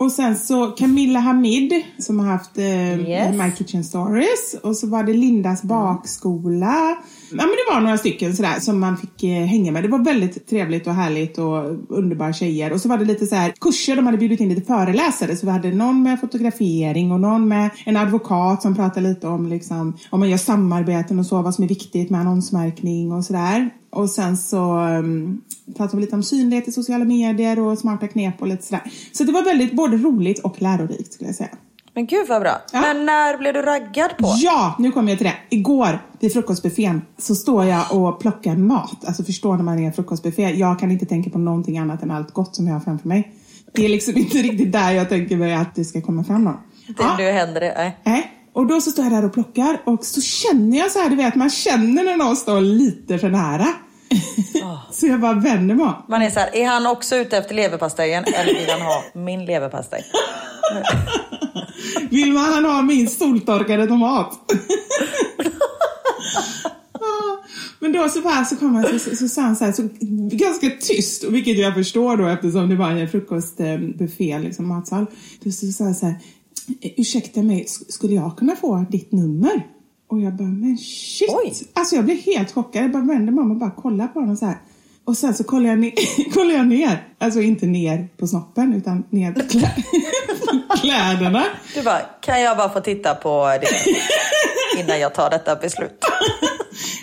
Och sen så Camilla Hamid som har haft eh, Yes. My Kitchen Stories. Och så var det Lindas bakskola. Ja men det var några stycken sådär som man fick eh, hänga med. Det var väldigt trevligt och härligt och underbara tjejer. Och så var det lite så här kurser, de hade bjudit in lite föreläsare. Så vi hade någon med fotografering och någon med en advokat som pratade lite om liksom, om man gör samarbeten och så, vad som är viktigt med annonsmärkning och sådär. Och sen så um, pratade lite om synlighet i sociala medier och smarta knep och lite sådär. Så det var väldigt både roligt och lärorikt skulle jag säga. Men gud vad bra. Ja. Men när blev du raggad på? Ja, nu kommer jag till det. Igår vid frukostbuffén så står jag och plockar mat. Alltså förstår när man är en frukostbuffé. Jag kan inte tänka på någonting annat än allt gott som jag har framför mig. Det är liksom inte riktigt där jag tänker mig att det ska komma fram någon. Det, Nu händer det. Nej. Nej. Och då så står jag där och plockar och så känner jag så här, du vet, man känner när någon står lite för nära. så jag bara vänder mig om. Man är så här, är han också ute efter leverpastejen eller vill han ha min leverpastej? Vill man ha min soltorkade tomat? Men då så, bara, så kom han så, så, så han så här, så, ganska tyst, vilket jag förstår då eftersom det var en frukostbuffé, liksom matsal. Då så sa han så här, ursäkta mig, sk- skulle jag kunna få ditt nummer? Och jag bara, men shit! Oj. Alltså jag blev helt chockad, jag bara vände mig om och bara kollade på honom så här. Och sen så kollar jag, ner, kollar jag ner, alltså inte ner på snoppen utan ner på, klä, kläderna. Du bara, kan jag bara få titta på det innan jag tar detta beslut?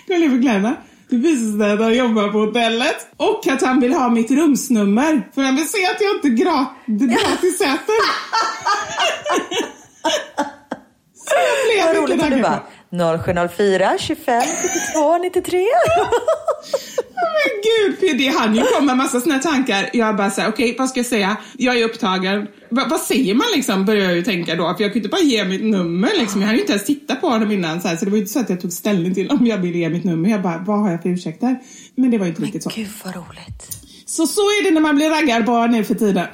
Kolla ner på kläderna. Det visar sig att han jobbar på hotellet och att han vill ha mitt rumsnummer för han vill se att jag inte gra- gratis äter. Så jag Vad blev roligt mycket att du bara. 0704 25 72 93. Men gud, för det hann ju komma en massa såna tankar. Jag bara såhär, okej vad ska jag säga? Jag är upptagen. Va, vad säger man liksom? Börjar jag ju tänka då. För jag kunde inte bara ge mitt nummer liksom. Jag hann ju inte ens titta på honom innan. Så, här, så det var ju inte så att jag tog ställning till om jag ville ge mitt nummer. Jag bara, vad har jag för ursäkter? Men det var ju inte riktigt så. Gud vad roligt. Så så är det när man blir raggad på nu för tiden.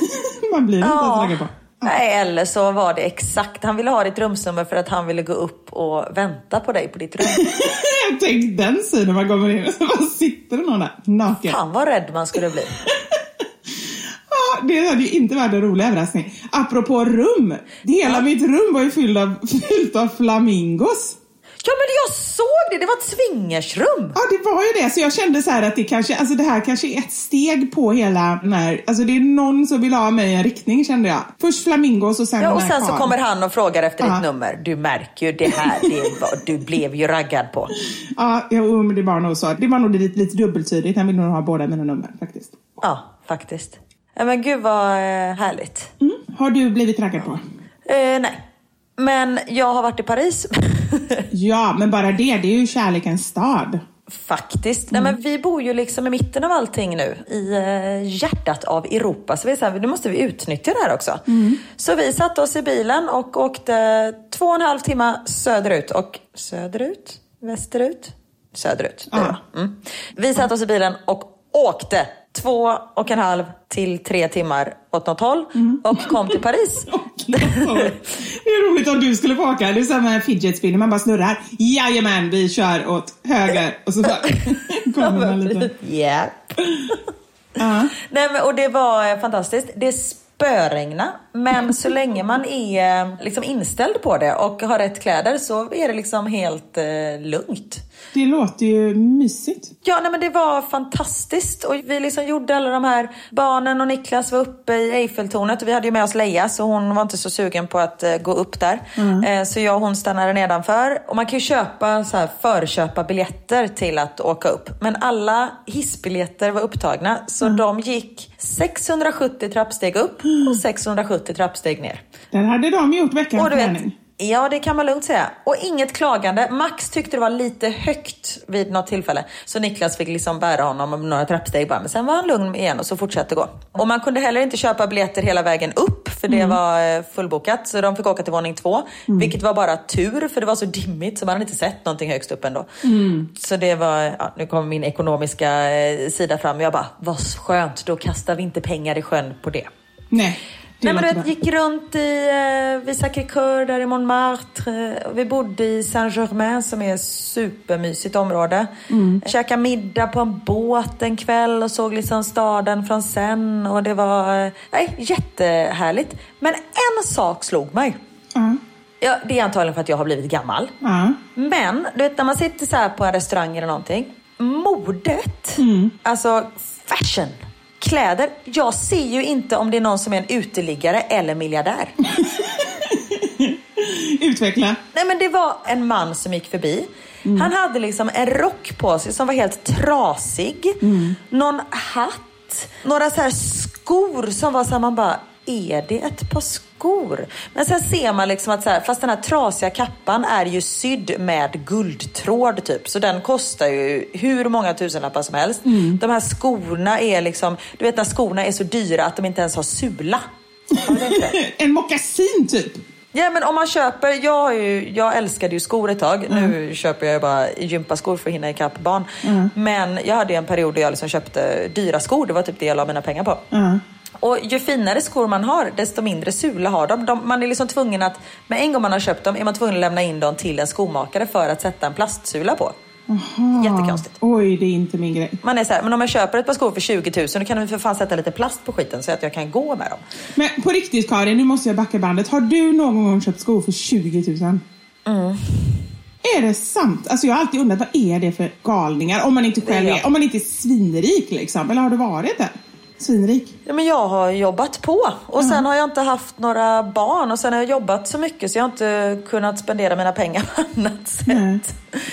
man blir inte ens Ja. Nej, eller så var det exakt. Han ville ha ditt rumsnummer för att han ville gå upp och vänta på dig på ditt rum. Tänk den synen man kommer in och så bara sitter det någon där naken. Fan vad rädd man skulle bli. Ja, det hade ju inte varit en rolig överraskning. Apropå rum. Hela mitt rum var ju fyllt av, fyllt av flamingos. Ja men jag såg det, det var ett swingersrum. Ja, det var ju det. Så jag kände så här att det kanske, alltså det här kanske är ett steg på hela den här, alltså det är någon som vill ha mig i en riktning kände jag. Först flamingos och sen Ja, och sen så kommer han och frågar efter Ja. ditt nummer. Du märker ju det här, det var, du blev ju raggad på. Ja, jo, men det var nog så. Det var nog lite, lite dubbeltydigt. Han ville nog ha båda mina nummer faktiskt. Ja, faktiskt. Ja, men gud vad eh, härligt. Mm. Har du blivit raggad på? Eh, nej, men jag har varit i Paris. Ja, men bara det, det är ju kärlekens stad. Faktiskt. Nej, men vi bor ju liksom i mitten av allting nu. I eh, hjärtat av Europa. Så vi sa, nu måste vi utnyttja det här också. Så vi satte oss i bilen och åkte två och en halv timme söderut. Och söderut? Västerut? Söderut. det. Mm. Vi satte oss i bilen och åkte två och en halv till tre timmar åt något håll. Och kom till Paris. Det är roligt om du skulle få åka. Det är som en fidget spinner, man bara snurrar. Jajamän, vi kör åt höger. Och så, kommer man lite. Ja. Nej, men, och det var eh, fantastiskt. Det spöregna, men så länge man är eh, liksom inställd på det och har rätt kläder så är det liksom helt eh, lugnt. Det låter ju mysigt. Ja, nej, men det var fantastiskt och vi liksom gjorde alla de här, barnen och Niklas var uppe i Eiffeltornet och vi hade ju med oss Leia så hon var inte så sugen på att eh, gå upp där. Eh, så jag och hon stannade nedanför. Och man kan ju köpa, så här, förköpa biljetter till att åka upp. Men alla hissbiljetter var upptagna så de gick 670 trappsteg upp och 670 trappsteg ner. Där hade de gjort veckans träning. Ja det kan man lugnt säga. Och inget klagande. Max tyckte det var lite högt vid något tillfälle. Så Niklas fick liksom bära honom om några trappsteg bara. Men sen var han lugn igen och så fortsatte gå. Och man kunde heller inte köpa biljetter hela vägen upp för det var eh, fullbokat. Så de fick åka till våning två. Vilket var bara tur för det var så dimmigt så man hade inte sett någonting högst upp ändå. Så det var, ja, nu kommer min ekonomiska eh, sida fram. Jag bara, vad skönt, då kastar vi inte pengar i sjön på det. Nej, Nej, men du vet, gick runt i, eh, vid Sacré-Cœur, där i Montmartre. Vi bodde i Saint-Germain som är ett supermysigt område. Mm. Käkade middag på en båt en kväll och såg liksom staden från sen. Och det var eh, nej, jättehärligt. Men en sak slog mig. Ja. Ja, det är antagligen för att jag har blivit gammal. Ja. Men du vet när man sitter så på en restaurang eller någonting. Modet, alltså fashion, kläder. Jag ser ju inte om det är någon som är en uteliggare eller miljardär. Utveckla. Nej men det var en man som gick förbi. Han hade liksom en rock på sig som var helt trasig. Någon hatt. Några så här skor som var så här, man bara, är det ett par skor? Men sen ser man liksom att så här, fast den här trasiga kappan är ju sydd med guldtråd typ. Så den kostar ju hur många tusenlappar som helst. De här skorna är liksom, du vet när skorna är så dyra att de inte ens har sula. Har? En mockasin typ. Ja men om man köper, jag, ju, jag älskade ju skor ett tag. Nu köper jag bara gympaskor för att hinna ikapp barn. Men jag hade en period där jag liksom köpte dyra skor. Det var typ det jag la mina pengar på. Och ju finare skor man har, desto mindre sula har de. de. Man är liksom tvungen att, med en gång man har köpt dem, är man tvungen att lämna in dem till en skomakare för att sätta en plastsula på. Aha. Jättekonstigt. Oj, det är inte min grej. Man är så här, men om jag köper ett par skor för 20 000 då kan de för fan sätta lite plast på skiten så att jag kan gå med dem. Men på riktigt Karin, nu måste jag backa bandet. Har du någon gång köpt skor för 20 000? Mm. Är det sant? Alltså jag har alltid undrat, vad är det för galningar? Om man inte själv är, om man inte är svinrik liksom. Eller har du varit det? Svinrik? Ja, men jag har jobbat på och sen har jag inte haft några barn och sen har jag jobbat så mycket så jag har inte kunnat spendera mina pengar på annat sätt. Nej.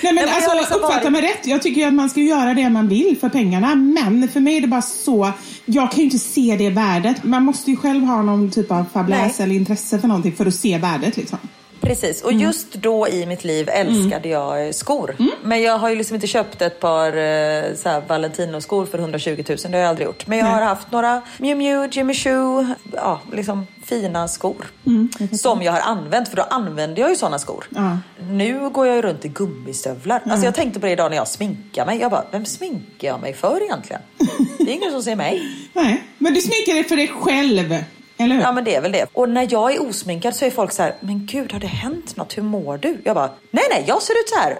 Nej men alltså liksom uppfatta varit- mig rätt. Jag tycker att man ska göra det man vill för pengarna. Men för mig är det bara så. Jag kan ju inte se det värdet. Man måste ju själv ha någon typ av fabläs Nej. eller intresse för någonting för att se värdet liksom. Precis, och just då i mitt liv älskade jag eh, skor. Men jag har ju liksom inte köpt ett par eh, så här Valentino-skor för 120 000, det har jag aldrig gjort. Men jag Nej. har haft några Miu Miu, Jimmy Choo, ja, liksom fina skor. som jag har använt, för då använde jag ju sådana skor. Nu går jag ju runt i gummistövlar. Alltså jag tänkte på det idag när jag sminkar mig. Jag bara, vem sminkar jag mig för egentligen? Det är ingen som ser mig. Nej, men du sminkar dig för dig själv. Eller hur? Ja men det är väl det. Och när jag är osminkad så är folk så här, men gud har det hänt något? Hur mår du? Jag bara, nej nej jag ser ut så här.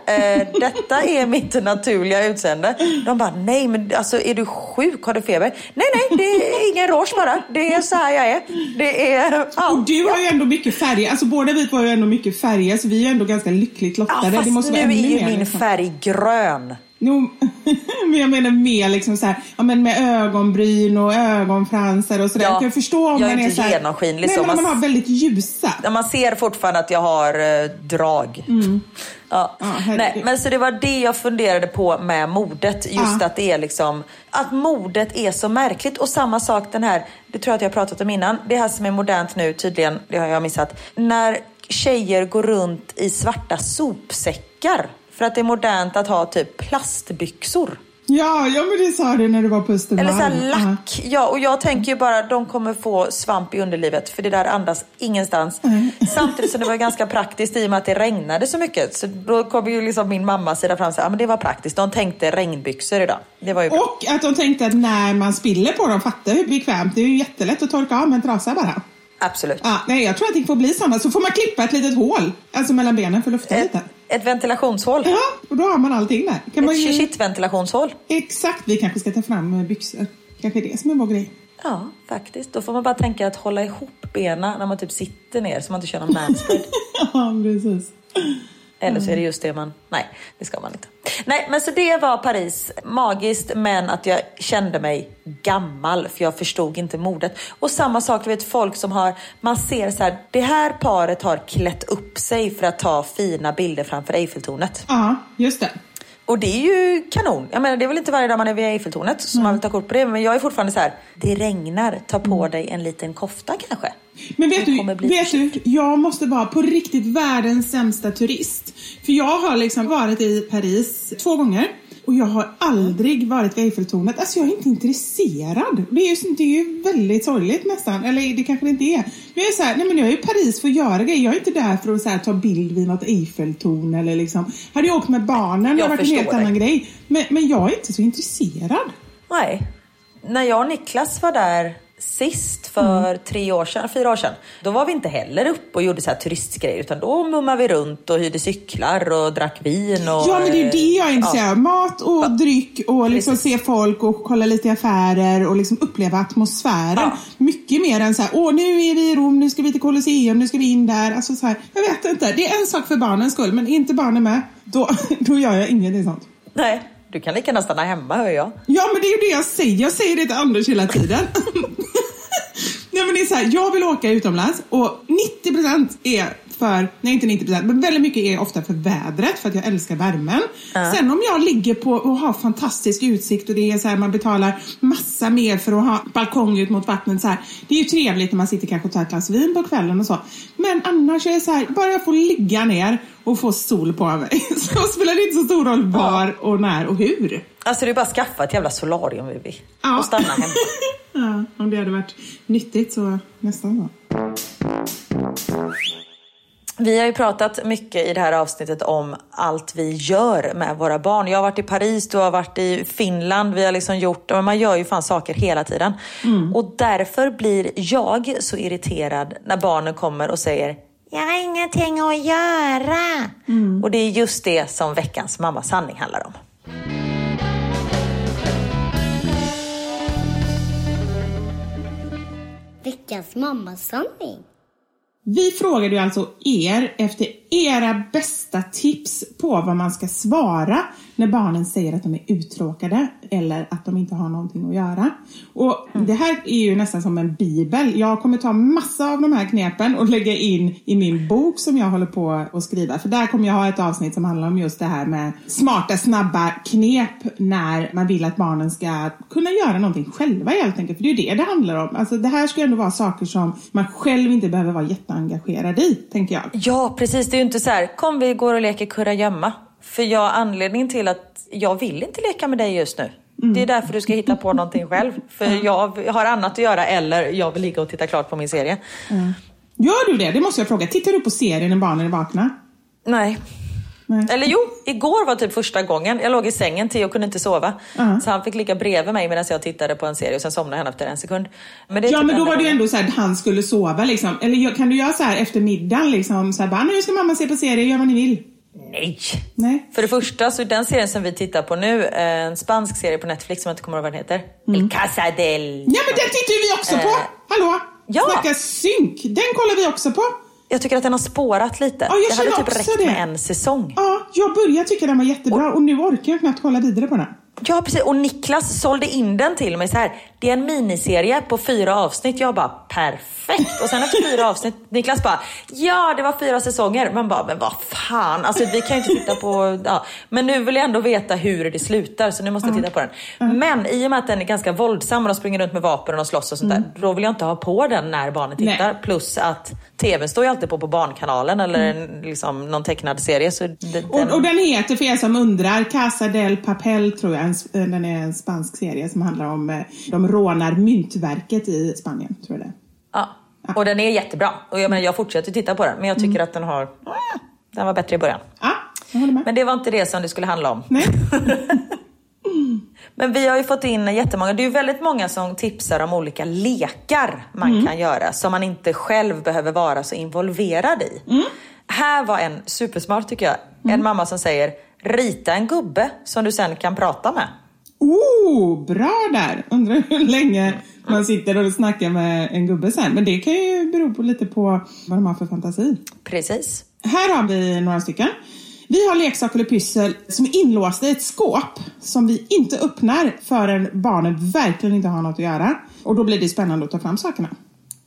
Eh, detta är mitt naturliga utseende. De bara, nej men alltså är du sjuk? Har du feber? Nej nej det är ingen rouge bara. Det är så här jag är. Det är... Ja. Och du har ju ändå mycket färger. Alltså båda vi har ju ändå mycket färger. Så vi är ändå ganska lyckligt Ja, lottade. fast det måste nu vara är ju min liksom. färg grön. Jo, men jag menar mer liksom så här, ja, men med ögonbryn och ögonfransar och sådär. Ja, jag kan förstå om jag är man är så här, genomskinlig Nej, men Man- man har väldigt ljusa. Ja, Man ser fortfarande att jag har eh, drag. Ja. Mm. Ja, herregud. Nej, men så det var det jag funderade på med modet. Just Ja. att det är liksom att modet är så märkligt. Och samma sak den här, det tror jag att jag har pratat om innan. Det här som är modernt nu tydligen, det har jag missat. När tjejer går runt i svarta sopsäckar för att det är modernt att ha typ plastbyxor. Ja, ja men det sa du när du var på Östermalm. Eller så lack. Ja, och jag tänker ju bara de kommer få svamp i underlivet för det där andas ingenstans. Samtidigt som det var ganska praktiskt i och med att det regnade så mycket. Så då kommer ju liksom min mamma sida fram och ja men det var praktiskt. De tänkte regnbyxor idag. Det var ju bra. Och att de tänkte att när man spiller på dem, fatta hur bekvämt. Det är ju jättelätt att torka av med en trasa bara. Absolut. Ja, nej, jag tror att det får bli samma. Så får man klippa ett litet hål, alltså mellan benen för att lufta Ett, lite. Ett ventilationshål. Ja, och då har man allting där. Kan Ett ju... shit-ventilationshål. Exakt, vi kanske ska ta fram eh, byxor. Kanske det som är vår grej. Ja, faktiskt. Då får man bara tänka att hålla ihop benen när man typ sitter ner så man inte kör någon manspread. ja, precis. Eller så är det just det man... Nej, det ska man inte. Nej, men så det var Paris. Magiskt, men att jag kände mig gammal för jag förstod inte modet. Och samma sak, vet folk som har... Man ser så här, det här paret har klätt upp sig för att ta fina bilder framför Eiffeltornet. Ja, just det. Och det är ju kanon. Jag menar, det är väl inte varje dag man är vid Eiffeltornet som man vill ta kort på det. Men jag är fortfarande så här, det regnar, ta på dig en liten kofta kanske. Men vet du, vet du, jag måste vara på riktigt världens sämsta turist. För jag har liksom varit i Paris två gånger och jag har aldrig varit vid Eiffeltornet. Alltså jag är inte intresserad. Det är ju, det är ju väldigt sorgligt nästan. Eller det kanske det inte är. Jag är så här, nej men jag är i Paris för att göra grejer. Jag är inte där för att här, ta bild vid något Eiffeltorn eller liksom. Hade jag åkt med barnen, det hade varit en helt dig. annan grej. Men, men jag är inte så intresserad. Nej. När jag och Niklas var där sist för Mm. tre år sedan, fyra år sedan. Då var vi inte heller uppe och gjorde så här turistgrejer utan då mummade vi runt och hyrde cyklar och drack vin. Och, Ja, men det är det jag är ja. intresserad av. Mat och dryck och liksom Precis. se folk och kolla lite i affärer och liksom uppleva atmosfären. Ja. Mycket mer än så här, åh nu är vi i Rom, nu ska vi till Colosseum, nu ska vi in där. Alltså så här, jag vet inte. Det är en sak för barnens skull, men inte barnen med, då, då gör jag ingenting sånt. Nej, du kan lika gärna stanna hemma hör jag. Ja, men det är ju det jag säger. Jag säger det till Anders hela tiden. Nej, men det är så här, jag vill åka utomlands och 90% är för, nej inte 90% men väldigt mycket är ofta för vädret för att jag älskar värmen. Sen om jag ligger på och har fantastisk utsikt och det är så här, man betalar massa mer för att ha balkong ut mot vattnet så här. Det är ju trevligt när man sitter kanske och tar ett glas vin på kvällen och så. Men annars är det så här, bara jag får ligga ner och få sol på mig så spelar det inte så stor roll var och när och hur. Alltså det är bara att skaffa ett jävla solarium Vivi. Ja. Och stanna hemma. Ja, om det hade varit nyttigt så nästan så. Vi har ju pratat mycket i det här avsnittet om allt vi gör med våra barn. Jag har varit i Paris, du har varit i Finland. Vi har liksom gjort, men man gör ju fan saker hela tiden. Och därför blir jag så irriterad när barnen kommer och säger jag har ingenting att göra. Och det är just det som veckans mamma sanning handlar om. Veckans mammasanning. Vi frågade ju alltså er efter era bästa tips på vad man ska svara när barnen säger att de är uttråkade eller att de inte har någonting att göra. Och Det här är ju nästan som en bibel. Jag kommer ta massa av de här knepen och lägga in i min bok som jag håller på att skriva. För där kommer jag ha ett avsnitt som handlar om just det här med smarta, snabba knep när man vill att barnen ska kunna göra någonting själva helt enkelt. För det är ju det det handlar om. Alltså det här ska ändå vara saker som man själv inte behöver vara jätteengagerad i, tänker jag. Ja, precis. Det är ju inte så här, kom vi går och leker kurragömma. För jag anledningen till att jag vill inte leka med dig just nu. Det är därför du ska hitta på någonting själv. För jag har annat att göra eller jag vill ligga och titta klart på min serie. Gör du det? Det måste jag fråga. Tittar du på serien när barnen är vakna? Nej. Nej. Eller jo, igår var typ första gången. Jag låg i sängen till och kunde inte sova. Ja. Så han fick ligga bredvid mig medan jag tittade på en serie och sen somnade han efter en sekund. Men Ja, typ men då var det ju ändå så att han skulle sova liksom. Eller kan du göra så här efter middagen liksom? Så här, bara, nu ska mamma se på serie, gör vad ni vill. Nej! Nej. För det första, så den serien som vi tittar på nu, en spansk serie på Netflix som jag inte kommer ihåg vad den heter. El Casa del... Ja, men den tittar ju vi också på! Eh, Hallå? ja. Snacka synk! Den kollar vi också på. Jag tycker att den har spårat lite. Ja, jag det hade typ räckt det. med en säsong. Ja, jag började tycka den var jättebra och nu orkar jag knappt kolla vidare på den. Ja, precis. Och Niklas sålde in den till mig så här. Det är en miniserie på fyra avsnitt. Jag bara, perfekt. Och sen efter fyra avsnitt, Niklas bara, ja det var fyra säsonger. Man bara, men vad fan. Alltså vi kan ju inte titta på, ja. Men nu vill jag ändå veta hur det slutar så nu måste jag titta på den. Men i och med att den är ganska våldsam och de springer runt med vapen och de slåss och sånt där. Då vill jag inte ha på den när barnen Nej. tittar. Plus att TVn står ju alltid på på Barnkanalen eller en, liksom, någon tecknad serie. Så det, Och, och den heter, för er som undrar, Casa del Papel tror jag. En, s- den är en spansk serie som handlar om eh, de rånar myntverket i Spanien, tror jag det är. ja. Och den är jättebra. Och jag, menar, jag fortsätter titta på den, men jag tycker att den har... ah, Den var bättre i början. Ja, jag håller med. Men det var inte det som det skulle handla om. Nej. Men vi har ju fått in jättemånga, det är ju väldigt många som tipsar om olika lekar man Mm. kan göra som man inte själv behöver vara så involverad i. Mm. Här var en supersmart tycker jag. En mamma som säger rita en gubbe som du sen kan prata med. Oh, bra där! Undrar hur länge man sitter och snackar med en gubbe sen. Men det kan ju bero på lite på vad de har för fantasi. Precis. Här har vi några stycken. Vi har leksaker eller pyssel som är inlåsta i ett skåp som vi inte öppnar förrän barnen verkligen inte har något att göra. Och då blir det spännande att ta fram sakerna.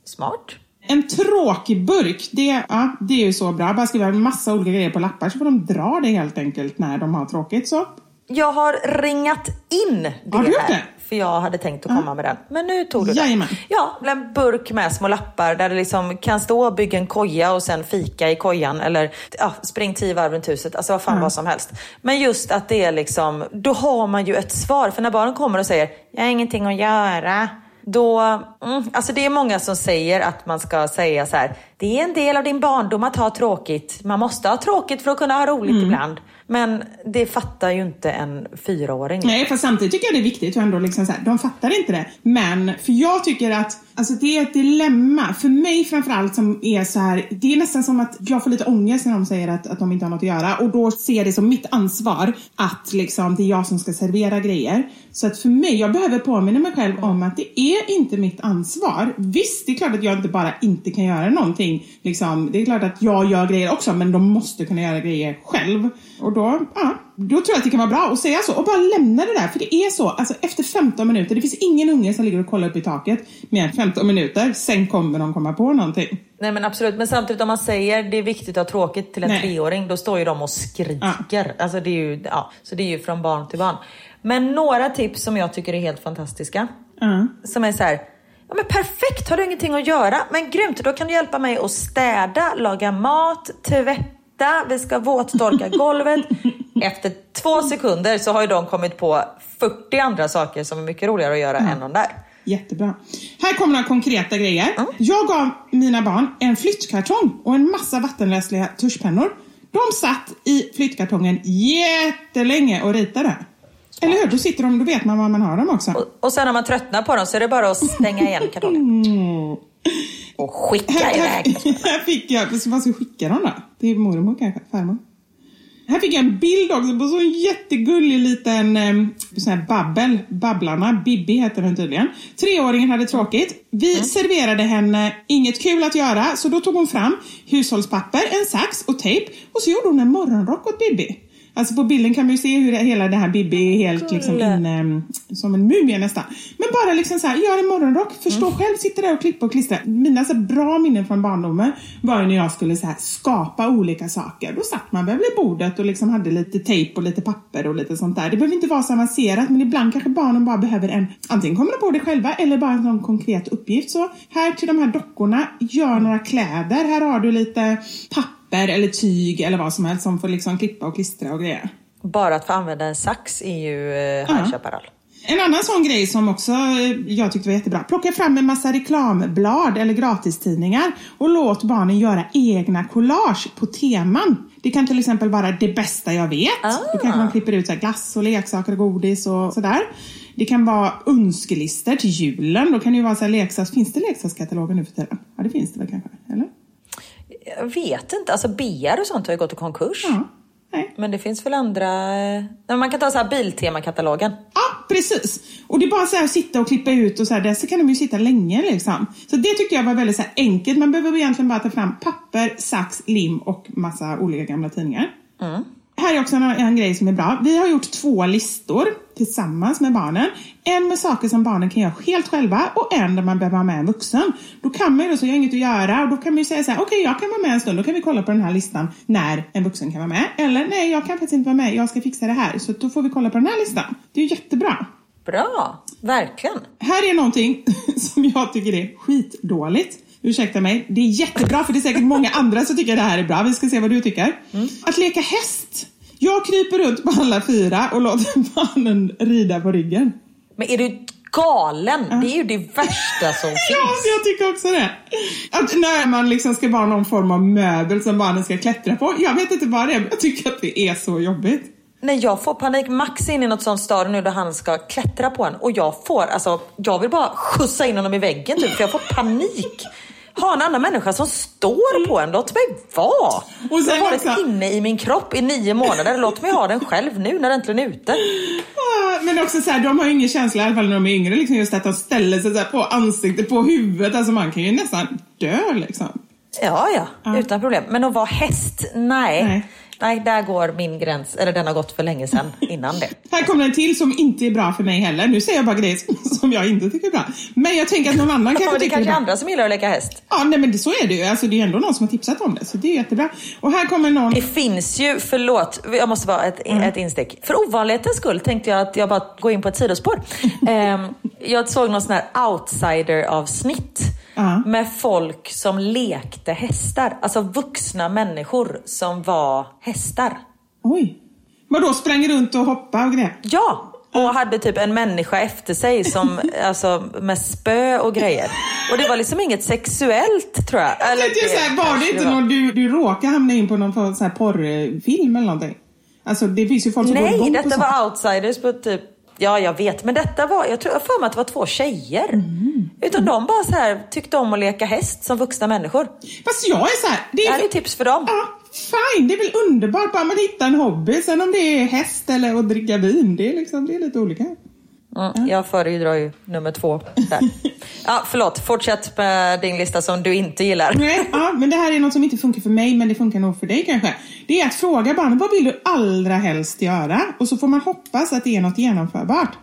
Smart. En tråkig burk, det, ja, det är ju så bra. Bara skriva en massa olika grejer på lappar så får de dra det helt enkelt när de har tråkigt. Så. Jag har ringat in det Har du gjort här. För jag hade tänkt att komma med den. Men nu tog du Jajamän. den. Ja, en burk med små lappar där det liksom kan stå bygg en koja och sen fika i kojan. Eller ja, spring tio varv runt huset. Alltså vad fan vad som helst. Men just att det är liksom, då har man ju ett svar. För när barnen kommer och säger, jag har ingenting att göra. Då, mm, alltså det är många som säger att man ska säga så här, det är en del av din barndom att ha tråkigt. Man måste ha tråkigt för att kunna ha roligt Mm. ibland. Men det fattar ju inte en fyraåring. Nej, fast samtidigt tycker jag det är viktigt och ändå liksom så här, de fattar inte det. Men, för jag tycker att alltså det är ett dilemma. För mig framförallt som är så här, det är nästan som att jag får lite ångest när de säger att, att de inte har något att göra. Och då ser jag det som mitt ansvar att liksom, det är jag som ska servera grejer. Så att för mig, jag behöver påminna mig själv om att det är inte mitt ansvar. Visst, det är klart att jag inte bara inte kan göra någonting. Liksom, det är klart att jag gör grejer också, men de måste kunna göra grejer själv. Och då, ja, då tror jag att det kan vara bra att säga så och bara lämna det där. För det är så, alltså efter 15 minuter, det finns ingen unge som ligger och kollar upp i taket mer än 15 minuter. Sen kommer de komma på någonting. Nej men absolut, men samtidigt om man säger det är viktigt att ha tråkigt till en Nej. treåring, då står ju de och skriker. Alltså det är ju, ja, så det är ju från barn till barn. Men några tips som jag tycker är helt fantastiska. Ja. Som är så här, ja men perfekt, har du ingenting att göra? Men grymt, då kan du hjälpa mig att städa, laga mat, tvätta, vi ska våttorka golvet. Efter två sekunder så har ju de kommit på 40 andra saker som är mycket roligare att göra än de där. Jättebra. Här kommer några konkreta grejer. Jag gav mina barn en flyttkartong och en massa vattenlösliga tuschpennor. De satt i flyttkartongen jättelänge och ritade. Eller hur? Då sitter de, då vet man var man har dem också. Och, och sen när man tröttnar på dem så är det bara att stänga igen kartongen. Och skicka Här, iväg. här fick jag, vad ska jag skicka dem då? Till mormor kanske? Farmor? Här fick jag en bild också på så en jättegullig liten eh, sån här babbel. Babblarna, Bibi heter den tydligen. Treåringen hade tråkigt. Vi serverade henne inget kul att göra så då tog hon fram hushållspapper, en sax och tejp och så gjorde hon en morgonrock åt Bibi. Alltså på bilden kan man ju se hur det, hela det här Bibi är helt liksom inne, som en mumie nästan. Men bara liksom så här, gör en morgonrock, förstå själv, sitta där och klippa och klistra. Mina så bra minnen från barndomen var ju när jag skulle så här skapa olika saker. Då satt man väl vid bordet och liksom hade lite tejp och lite papper och lite sånt där. Det behöver inte vara så avancerat men ibland kanske barnen bara behöver en, antingen kommer de på det själva eller bara en sån konkret uppgift. Så här till de här dockorna, gör några kläder. Här har du lite papper eller tyg eller vad som helst som får liksom klippa och klistra och grejer. Bara att få använda en sax är ju eh, High Chaparral. En annan sån grej som också eh, jag tyckte var jättebra. Plocka fram en massa reklamblad eller gratistidningar och låt barnen göra egna collage på teman. Det kan till exempel vara det bästa jag vet. Då kanske man klipper ut så här glass och leksaker och godis och sådär. Det kan vara önskelistor till julen. Då kan det ju vara så här leksaks... Finns det leksakskataloger nu för tiden? Ja, det finns det väl kanske? Eller? Jag vet inte, alltså BR och sånt har ju gått i konkurs. Ja. Nej. Men det finns väl andra... eh, Man kan ta så här Biltema-katalogen. Ja, precis. Och det är bara så här att sitta och klippa ut och så här, där så kan de ju sitta länge liksom. Så det tyckte jag var väldigt så enkelt. Man behöver egentligen bara ta fram papper, sax, lim och massa olika gamla tidningar. Här är också en, en grej som är bra. Vi har gjort två listor tillsammans med barnen. En med saker som barnen kan göra helt själva och en där man behöver ha med en vuxen. Då kan man ju då, så jag har inget att göra och då kan man ju säga så här, okej jag kan vara med en stund, då kan vi kolla på den här listan när en vuxen kan vara med. Eller nej, jag kan faktiskt inte vara med, jag ska fixa det här. Så då får vi kolla på den här listan. Det är ju jättebra. Bra, verkligen. Här är någonting som jag tycker är skitdåligt. Ursäkta mig. Det är jättebra för det är säkert många andra som tycker det här är bra. Vi ska se vad du tycker. Att leka häst. Jag kryper runt på alla fyra och låter barnen rida på ryggen. Men är du galen? Det är ju det värsta som Ja, finns. jag tycker också det. Att när man liksom ska vara någon form av möbel som barnen ska klättra på. Jag vet inte vad det är, men jag tycker att det är så jobbigt. Nej, jag får panik. Max är inne i något sånt stadie nu där han ska klättra på en. Och jag får, alltså, jag vill bara skjutsa in honom i väggen typ, för jag får panik. Ha en annan människa som står på en, låt mig vara. Jag har varit också- inne i min kropp i nio månader, låt mig ha den själv nu när den äntligen är ute. Ah, Men också så här, de har ju ingen känsla i alla fall när de är yngre, liksom just att de ställer sig så här på ansiktet, på huvudet. Alltså man kan ju nästan dö liksom. Ja, ja, utan problem. Men att vara häst, nej. Nej. Nej. där går min gräns, eller den har gått för länge sedan innan det. Här kommer en till som inte är bra för mig heller. Nu säger jag bara grejer som- jag inte tycker är bra. Men jag tänker att någon annan kanske men det tycker kanske är bra. andra som gillar att leka häst. Ja, nej, men det, så är det ju. Alltså, det är ändå någon som har tipsat om det, så det är jättebra. Och här kommer någon... Det finns ju, förlåt, jag måste vara ett, ett instick. För ovanlighetens skull tänkte jag att jag bara går in på ett sidospår. Ehm, jag såg någon sån här outsider-avsnitt Ja. med folk som lekte hästar. Alltså vuxna människor som var hästar. Oj. Vadå, sprang runt och hoppade och grejer? Ja! Och hade typ en människa efter sig som, alltså, med spö och grejer. Och det var liksom inget sexuellt tror jag. Jag tänkte ju så här, var det inte var. någon du, du råkade hamna in på någon sån här porrfilm eller någonting? Alltså det finns ju folk som går Nej, igång på detta var outsiders på typ... Ja, jag vet. Men detta var... Jag tror för mig att det var två tjejer. Mm. Utan de bara så här tyckte om att leka häst som vuxna människor. Fast jag är så här, det Det är... här är tips för dem. Ja, fine, det är väl underbart bara man hittar en hobby. Sen om det är häst eller att dricka vin, det är, liksom, det är lite olika. Mm, jag föredrar ju nummer två där. Ja, förlåt. Fortsätt med din lista som du inte gillar. Nej, ja, men det här är något som inte funkar för mig, men det funkar nog för dig kanske. Det är att fråga barnen, vad vill du allra helst göra? Och så får man hoppas att det är något genomförbart.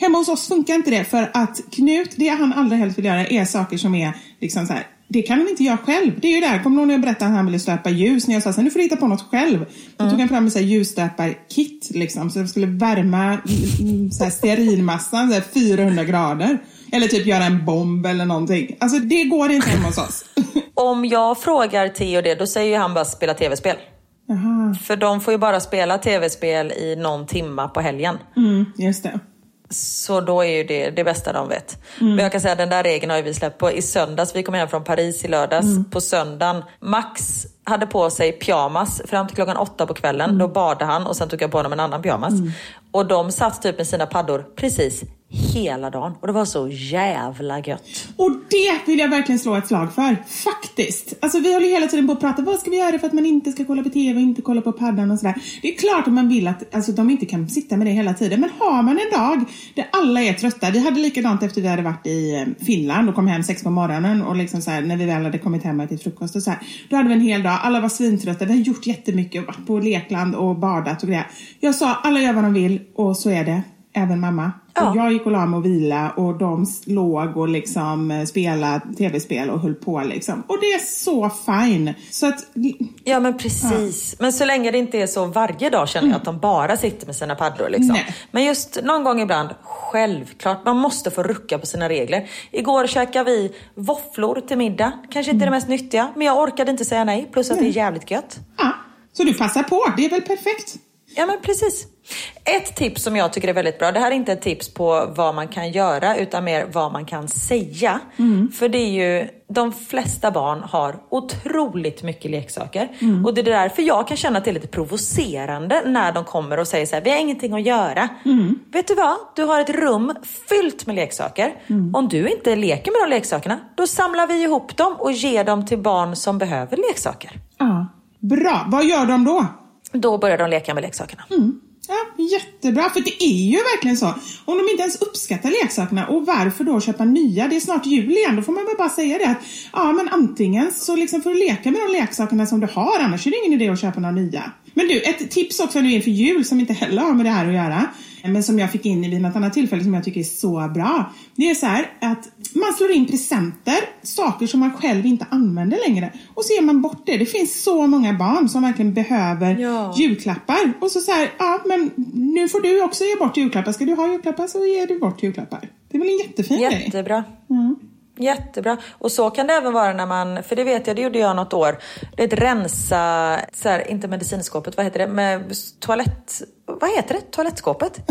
Hemma hos oss funkar inte det, för att Knut, det han allra helst vill göra är saker som är liksom så här. Det kan han inte göra själv. Det är ju där, kommer någon när jag berättade att han ville stöpa ljus, när jag sa så här, nu får du hitta på något själv. Då tog han fram ett här ljusstöparkit, liksom, så de skulle värma mm, så här stearinmassan så här 400 grader. Eller typ göra en bomb eller någonting. Alltså det går inte hemma hos oss. Om jag frågar Theo det, då säger han bara spela tv-spel. För de får ju bara spela tv-spel i någon timma på helgen. mm, just det. Så då är ju det det bästa de vet. Mm. Men jag kan säga att den där regeln har ju vi släppt på. I söndags, vi kom hem från Paris i lördags. Mm. På söndagen, Max hade på sig pyjamas fram till klockan åtta på kvällen. Mm. Då badade han och sen tog jag på honom en annan pyjamas. Och de satt typ med sina paddor precis hela dagen. Och det var så jävla gött. Och det vill jag verkligen slå ett slag för. Faktiskt. Alltså vi håller hela tiden på att prata, vad ska vi göra för att man inte ska kolla på TV och inte kolla på paddan och sådär. Det är klart att man vill att alltså, de inte kan sitta med det hela tiden. Men har man en dag där alla är trötta. Vi hade likadant efter vi hade varit i eh, Finland och kom hem sex på morgonen och liksom så här, när vi väl hade kommit hem och ätit frukost och så här. Då hade vi en hel dag, alla var svintrötta, vi har gjort jättemycket, varit på lekland och badat och grejer. Jag sa, alla gör vad de vill och så är det. Även mamma. Ja. Och jag gick och la mig och vila och de låg och liksom eh, spelade tv-spel och höll på liksom. Och det är så fine. Så att, Ja men precis. Men så länge det inte är så varje dag känner jag att de bara sitter med sina paddor. Liksom. Nej. Men just någon gång ibland, självklart, man måste få rucka på sina regler. Igår käkade vi våfflor till middag. Kanske inte det mest nyttiga, men jag orkade inte säga nej. Plus att det är jävligt gött. ja. Så du passar på, det är väl perfekt? Ja men precis. Ett tips som jag tycker är väldigt bra, det här är inte ett tips på vad man kan göra utan mer vad man kan säga. För det är ju, de flesta barn har otroligt mycket leksaker. Och det är därför jag kan känna att det är lite provocerande när de kommer och säger så här, vi har ingenting att göra. Vet du vad? Du har ett rum fyllt med leksaker. Om du inte leker med de leksakerna, då samlar vi ihop dem och ger dem till barn som behöver leksaker. Ja. Bra, vad gör de då? Då börjar de leka med leksakerna. Ja, jättebra, för det är ju verkligen så. Om de inte ens uppskattar leksakerna, och varför då köpa nya? Det är snart jul igen, då får man väl bara säga det att ja, men antingen så liksom får du leka med de leksakerna som du har, annars är det ingen idé att köpa några nya. Men du, ett tips också nu inför jul som inte heller har med det här att göra, men som jag fick in vid något annat tillfälle som jag tycker är så bra. Det är så här att man slår in presenter, saker som man själv inte använder längre, och så ger man bort det. Det finns så många barn som verkligen behöver Ja. julklappar. Och så här, ja men nu får du också ge bort julklappar. Ska du ha julklappar så ger du bort julklappar. Det är väl en jättefin grej? Jättebra. Jättebra. Och så kan det även vara när man, för det vet jag, det gjorde jag något år. Det är ett rensa, så här, inte medicinskåpet, vad heter det? Med toalett, vad heter det? Toalettskåpet?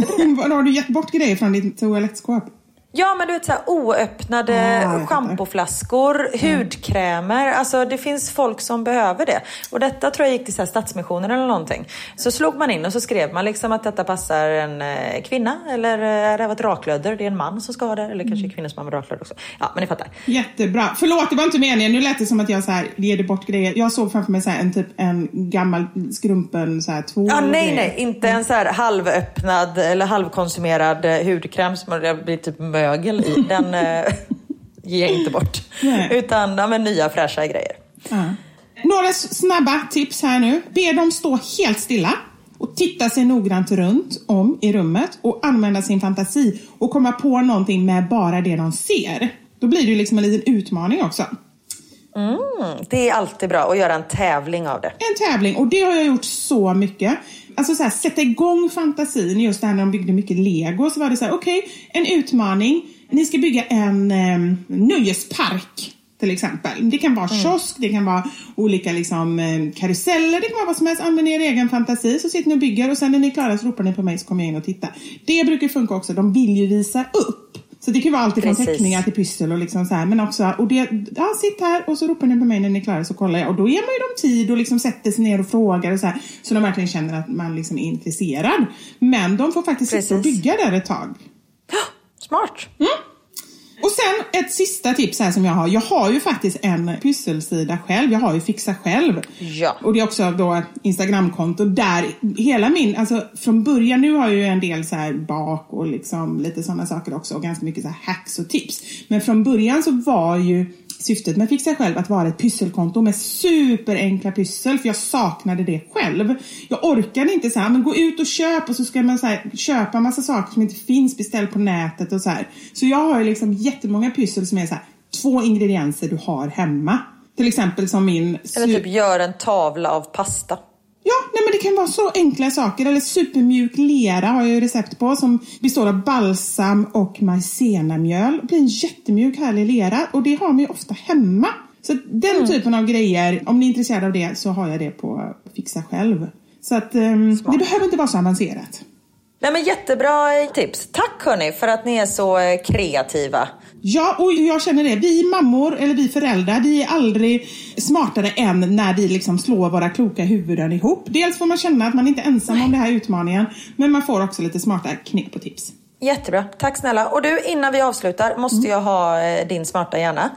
Har du gett bort grejer från ditt toalettskåp? Ja, men du vet så här, oöppnade fattar. schampoflaskor, hudkrämer. Alltså det finns folk som behöver det. Och detta tror jag gick till så här, Stadsmissionen eller någonting. Så slog man in och så skrev man liksom att detta passar en eh, kvinna eller eh, det var ett raklödder, det är en man som ska ha det. Eller kanske en kvinna som har raklödder också. Ja, men ni fattar. Jättebra. Förlåt, det var inte meningen. Nu lät det som att jag så här, ger bort grejer. Jag såg framför mig så här, en typ en gammal skrumpen så här, tvål. Ja, nej, grejer. nej, inte en så här halvöppnad eller halvkonsumerad eh, hudkräm som det blir typ mögel i. Den eh, ger jag inte bort. Nej. Utan ja, men nya fräscha grejer. Ja. Några snabba tips här nu. Be dem stå helt stilla och titta sig noggrant runt om i rummet och använda sin fantasi och komma på någonting med bara det de ser. Då blir det ju liksom en liten utmaning också. Mm, det är alltid bra att göra en tävling av det. En tävling och det har jag gjort så mycket. Alltså så här, sätta igång fantasin. Just det här när de byggde mycket lego så var det så här, okej, en utmaning. Ni ska bygga en eh, nöjespark till exempel. Det kan vara kiosk, det kan vara olika liksom, eh, karuseller, det kan vara vad som helst. Använd er egen fantasi så sitter ni och bygger och sen när ni är klara så ropar ni på mig så kommer jag in och tittar. Det brukar funka också, de vill ju visa upp. Så det kan vara allt från Precis. teckningar till pyssel och liksom så här. Men också, och det, ja, sitt här och så ropar ni på mig när ni är klara så kollar jag. Och då ger man ju dem tid och liksom sätter sig ner och frågar och så här. Så de verkligen känner att man liksom är intresserad. Men de får faktiskt sitta och Precis. bygga där ett tag. Smart. Och sen ett sista tips här som jag har. Jag har ju faktiskt en pysselsida själv. Jag har ju Fixa själv. Ja. Och det är också då Instagramkonto där hela min, alltså från början, nu har jag ju en del så här bak och liksom lite sådana saker också och ganska mycket så här hacks och tips. Men från början så var ju syftet med Fixa själv att vara ett pysselkonto med superenkla pyssel för jag saknade det själv. Jag orkade inte så här, men gå ut och köp och så ska man så här, köpa massa saker som inte finns beställt på nätet och så här. Så jag har ju liksom jättemånga pyssel som är så här, två ingredienser du har hemma. Till exempel som min... Eller typ gör en tavla av pasta. Nej men det kan vara så enkla saker. Eller supermjuk lera har jag ju recept på som består av balsam och majsenamjöl. Det blir en jättemjuk härlig lera och det har man ju ofta hemma. Så den typen av grejer, om ni är intresserade av det så har jag det på Fixa själv. Så att ehm, det behöver inte vara så avancerat. Nej men jättebra tips. Tack hörni för att ni är så eh, kreativa. Ja, och jag känner det. Vi mammor, eller vi föräldrar, vi är aldrig smartare än när vi liksom slår våra kloka huvuden ihop. Dels får man känna att man inte är ensam om den här utmaningen, men man får också lite smarta knep och tips. Jättebra. Tack snälla. Och du, innan vi avslutar måste jag ha eh, din smarta hjärna.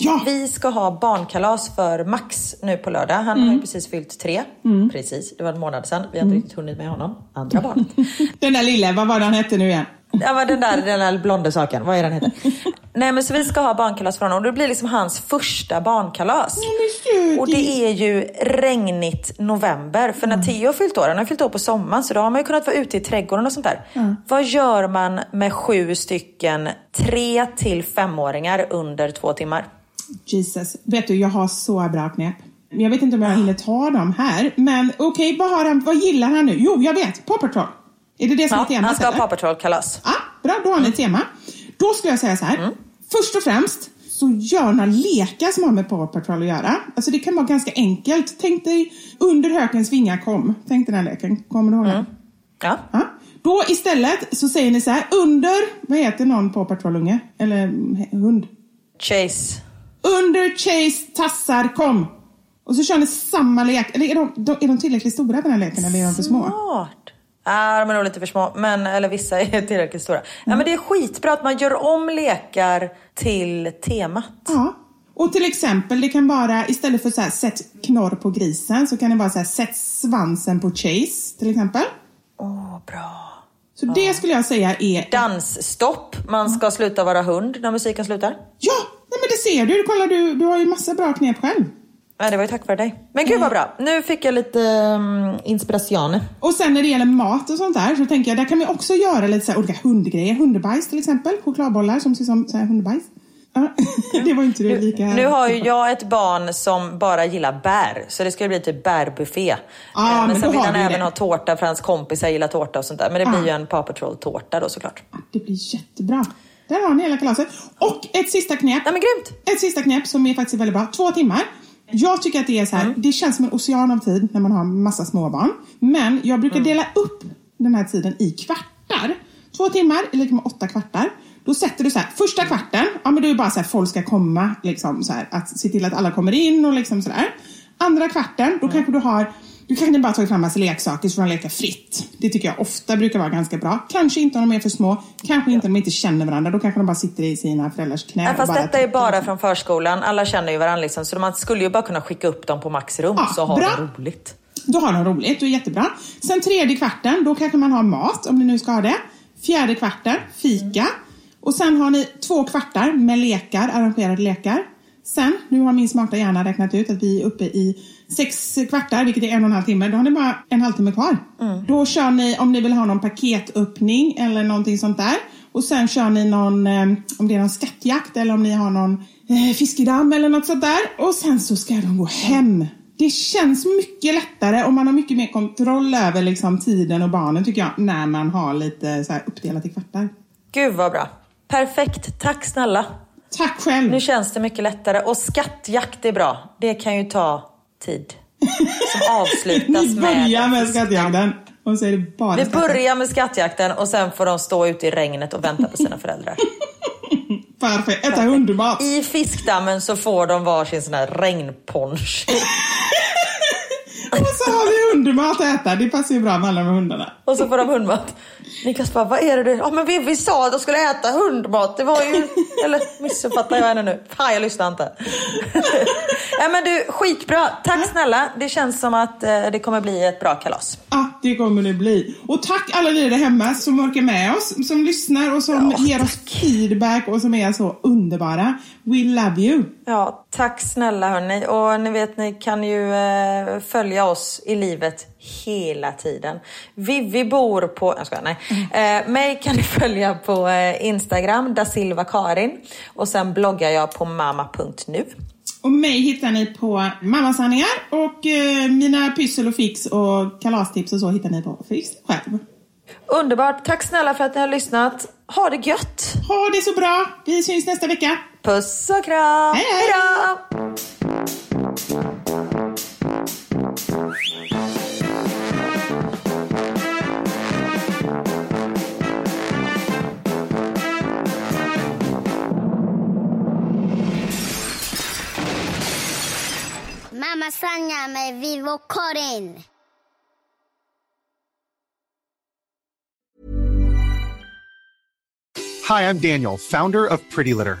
Ja. Vi ska ha barnkalas för Max nu på lördag. Han har ju precis fyllt tre. Precis, det var en månad sedan. Vi har inte riktigt hunnit med honom. Andra barnet. Den där lille, vad var det han hette nu igen? Ja, men den där, den där blonda saken, vad är den heter? Nej men så vi ska ha barnkalas för honom och det blir liksom hans första barnkalas. Och det är ju regnigt november. För när Theo har fyllt år, han har fyllt år på sommaren så då har man ju kunnat vara ute i trädgården och sånt där. Vad gör man med sju stycken tre till femåringar under två timmar? Jesus, vet du, jag har så bra knep. Jag vet inte om jag hinner ta dem här, men okej, vad, har han, vad gillar han nu? Jo, jag vet, Paw Patrol. Är det det som är Ja, temat? han ska ha eller? Paw Patrol-kalas. Ja, bra, då har ni ett tema. Då skulle jag säga så här. Mm. Först och främst så gör några lekar som har med Paw Patrol att göra. Alltså det kan vara ganska enkelt. Tänk dig Under hökens vingar kom. Tänk dig den leken. Kommer du ihåg den? Ja. Ja. Då istället så säger ni så här. Under, vad heter någon Paw Patrol-unge? Eller mm, hund? Chase. Under Chase tassar kom. Och så kör ni samma lek. Eller är de, de, är de tillräckligt stora den här leken eller är de för små? Smart. Ja, de är nog lite för små, men, eller vissa är tillräckligt stora. Ja, men det är skitbra att man gör om lekar till temat. Ja. Och till exempel, det kan vara istället för så här, sätt knorr på grisen så kan det vara så här, sätt svansen på Chase till exempel. Åh, bra. Så det skulle jag säga är... Dansstopp. Man ska sluta vara hund när musiken slutar. Ja, men det ser du. Kolla, du, du har ju massa bra knep själv. Ja, det var ju tack vare dig. Men gud vad bra. Nu fick jag lite um, inspiration. Och sen när det gäller mat och sånt där så tänker jag, där kan vi också göra lite så olika hundgrejer. Hundbajs till exempel. Chokladbollar som ser ut som så här hundbajs. Ja, det var inte du lika... Nu har ju jag ett barn som bara gillar bär, så det ska bli typ bärbuffé. Ja, Eh, men men sen vill han även det. ha tårta för hans kompisar gillar tårta och sånt där. Men det Ja. blir ju en Paw Patrol-tårta då såklart. Det blir jättebra. Där har ni hela kalaset. Och ett sista knep. Nej men grymt! Ett sista knep som är faktiskt väldigt bra. Två timmar. Jag tycker att det är så här, Mm. det känns som en ocean av tid när man har massa småbarn. Men jag brukar Mm. dela upp den här tiden i kvartar. Två timmar är lika med åtta kvartar. Då sätter du så här, första kvarten, ja men då är det bara så här, folk ska komma, liksom så här, att se till att alla kommer in och liksom sådär. Andra kvarten, Mm. då kanske du har du kanske bara tagit fram massa leksaker så får de leka fritt. Det tycker jag ofta brukar vara ganska bra. Kanske inte om de är för små, kanske inte om de inte känner varandra. Då kanske de bara sitter i sina föräldrars knä. Ja, fast bara detta är bara från förskolan. Alla känner ju varandra liksom. Så man skulle ju bara kunna skicka upp dem på maxrum Ja, så har bra. de roligt. Då har de roligt, det är jättebra. Sen tredje kvarten, då kanske man har mat om ni nu ska ha det. Fjärde kvarten, fika. Och sen har ni två kvartar med lekar, arrangerade lekar. Sen, nu har min smarta hjärna räknat ut att vi är uppe i sex kvartar, vilket är en och en halv timme. Då har ni bara en halvtimme kvar. Då kör ni, om ni vill ha någon paketöppning eller någonting sånt där. Och sen kör ni någon, eh, om det är någon skattjakt eller om ni har någon eh, fiskedamm eller något sånt där. Och sen så ska de gå hem. Det känns mycket lättare och man har mycket mer kontroll över liksom, tiden och barnen tycker jag, när man har lite så här, uppdelat i kvartar. Gud vad bra. Perfekt. Tack snälla. Tack själv! Nu känns det mycket lättare. Och skattjakt är bra. Det kan ju ta tid. Som avslutas med... börjar med skattjakten och så är det bara skatter. börjar med skattjakten och sen får de stå ute i regnet och vänta på sina föräldrar. Perfekt, äta hundmat. I fiskdammen så får de varsin sån här regnponch. Och så har vi hundmat att äta, det passar ju bra med alla här hundarna. Och så får de hundmat. Niklas bara, vad är det du... Ja men vi, vi sa att de skulle äta hundmat. Det var ju... Eller missuppfattar jag henne nu? Fan jag lyssnar inte. ja men du, skitbra. Tack snälla. Det känns som att eh, det kommer bli ett bra kalas. Ja, det kommer det bli. Och tack alla ni där hemma som orkar med oss, som lyssnar och som Ja, ger oss feedback och som är så underbara. We love you! Ja, tack snälla hörni. Och ni vet, ni kan ju eh, följa oss i livet hela tiden. Vivi bor på... Jag skojar, nej. Eh, mig kan ni följa på eh, Instagram, da Silva Karin. Och sen bloggar jag på mamma.nu. Och mig hittar ni på Mammasanningar och eh, mina pyssel och fix och kalastips och så hittar ni på Fix själv. Underbart. Tack snälla för att ni har lyssnat. Ha det gött! Ha det så bra! Vi syns nästa vecka. Puss och kram! Hej, hej. Hejdå! Mamma Sanja med Vivo Karin. Hi, I'm Daniel, founder of Pretty Litter.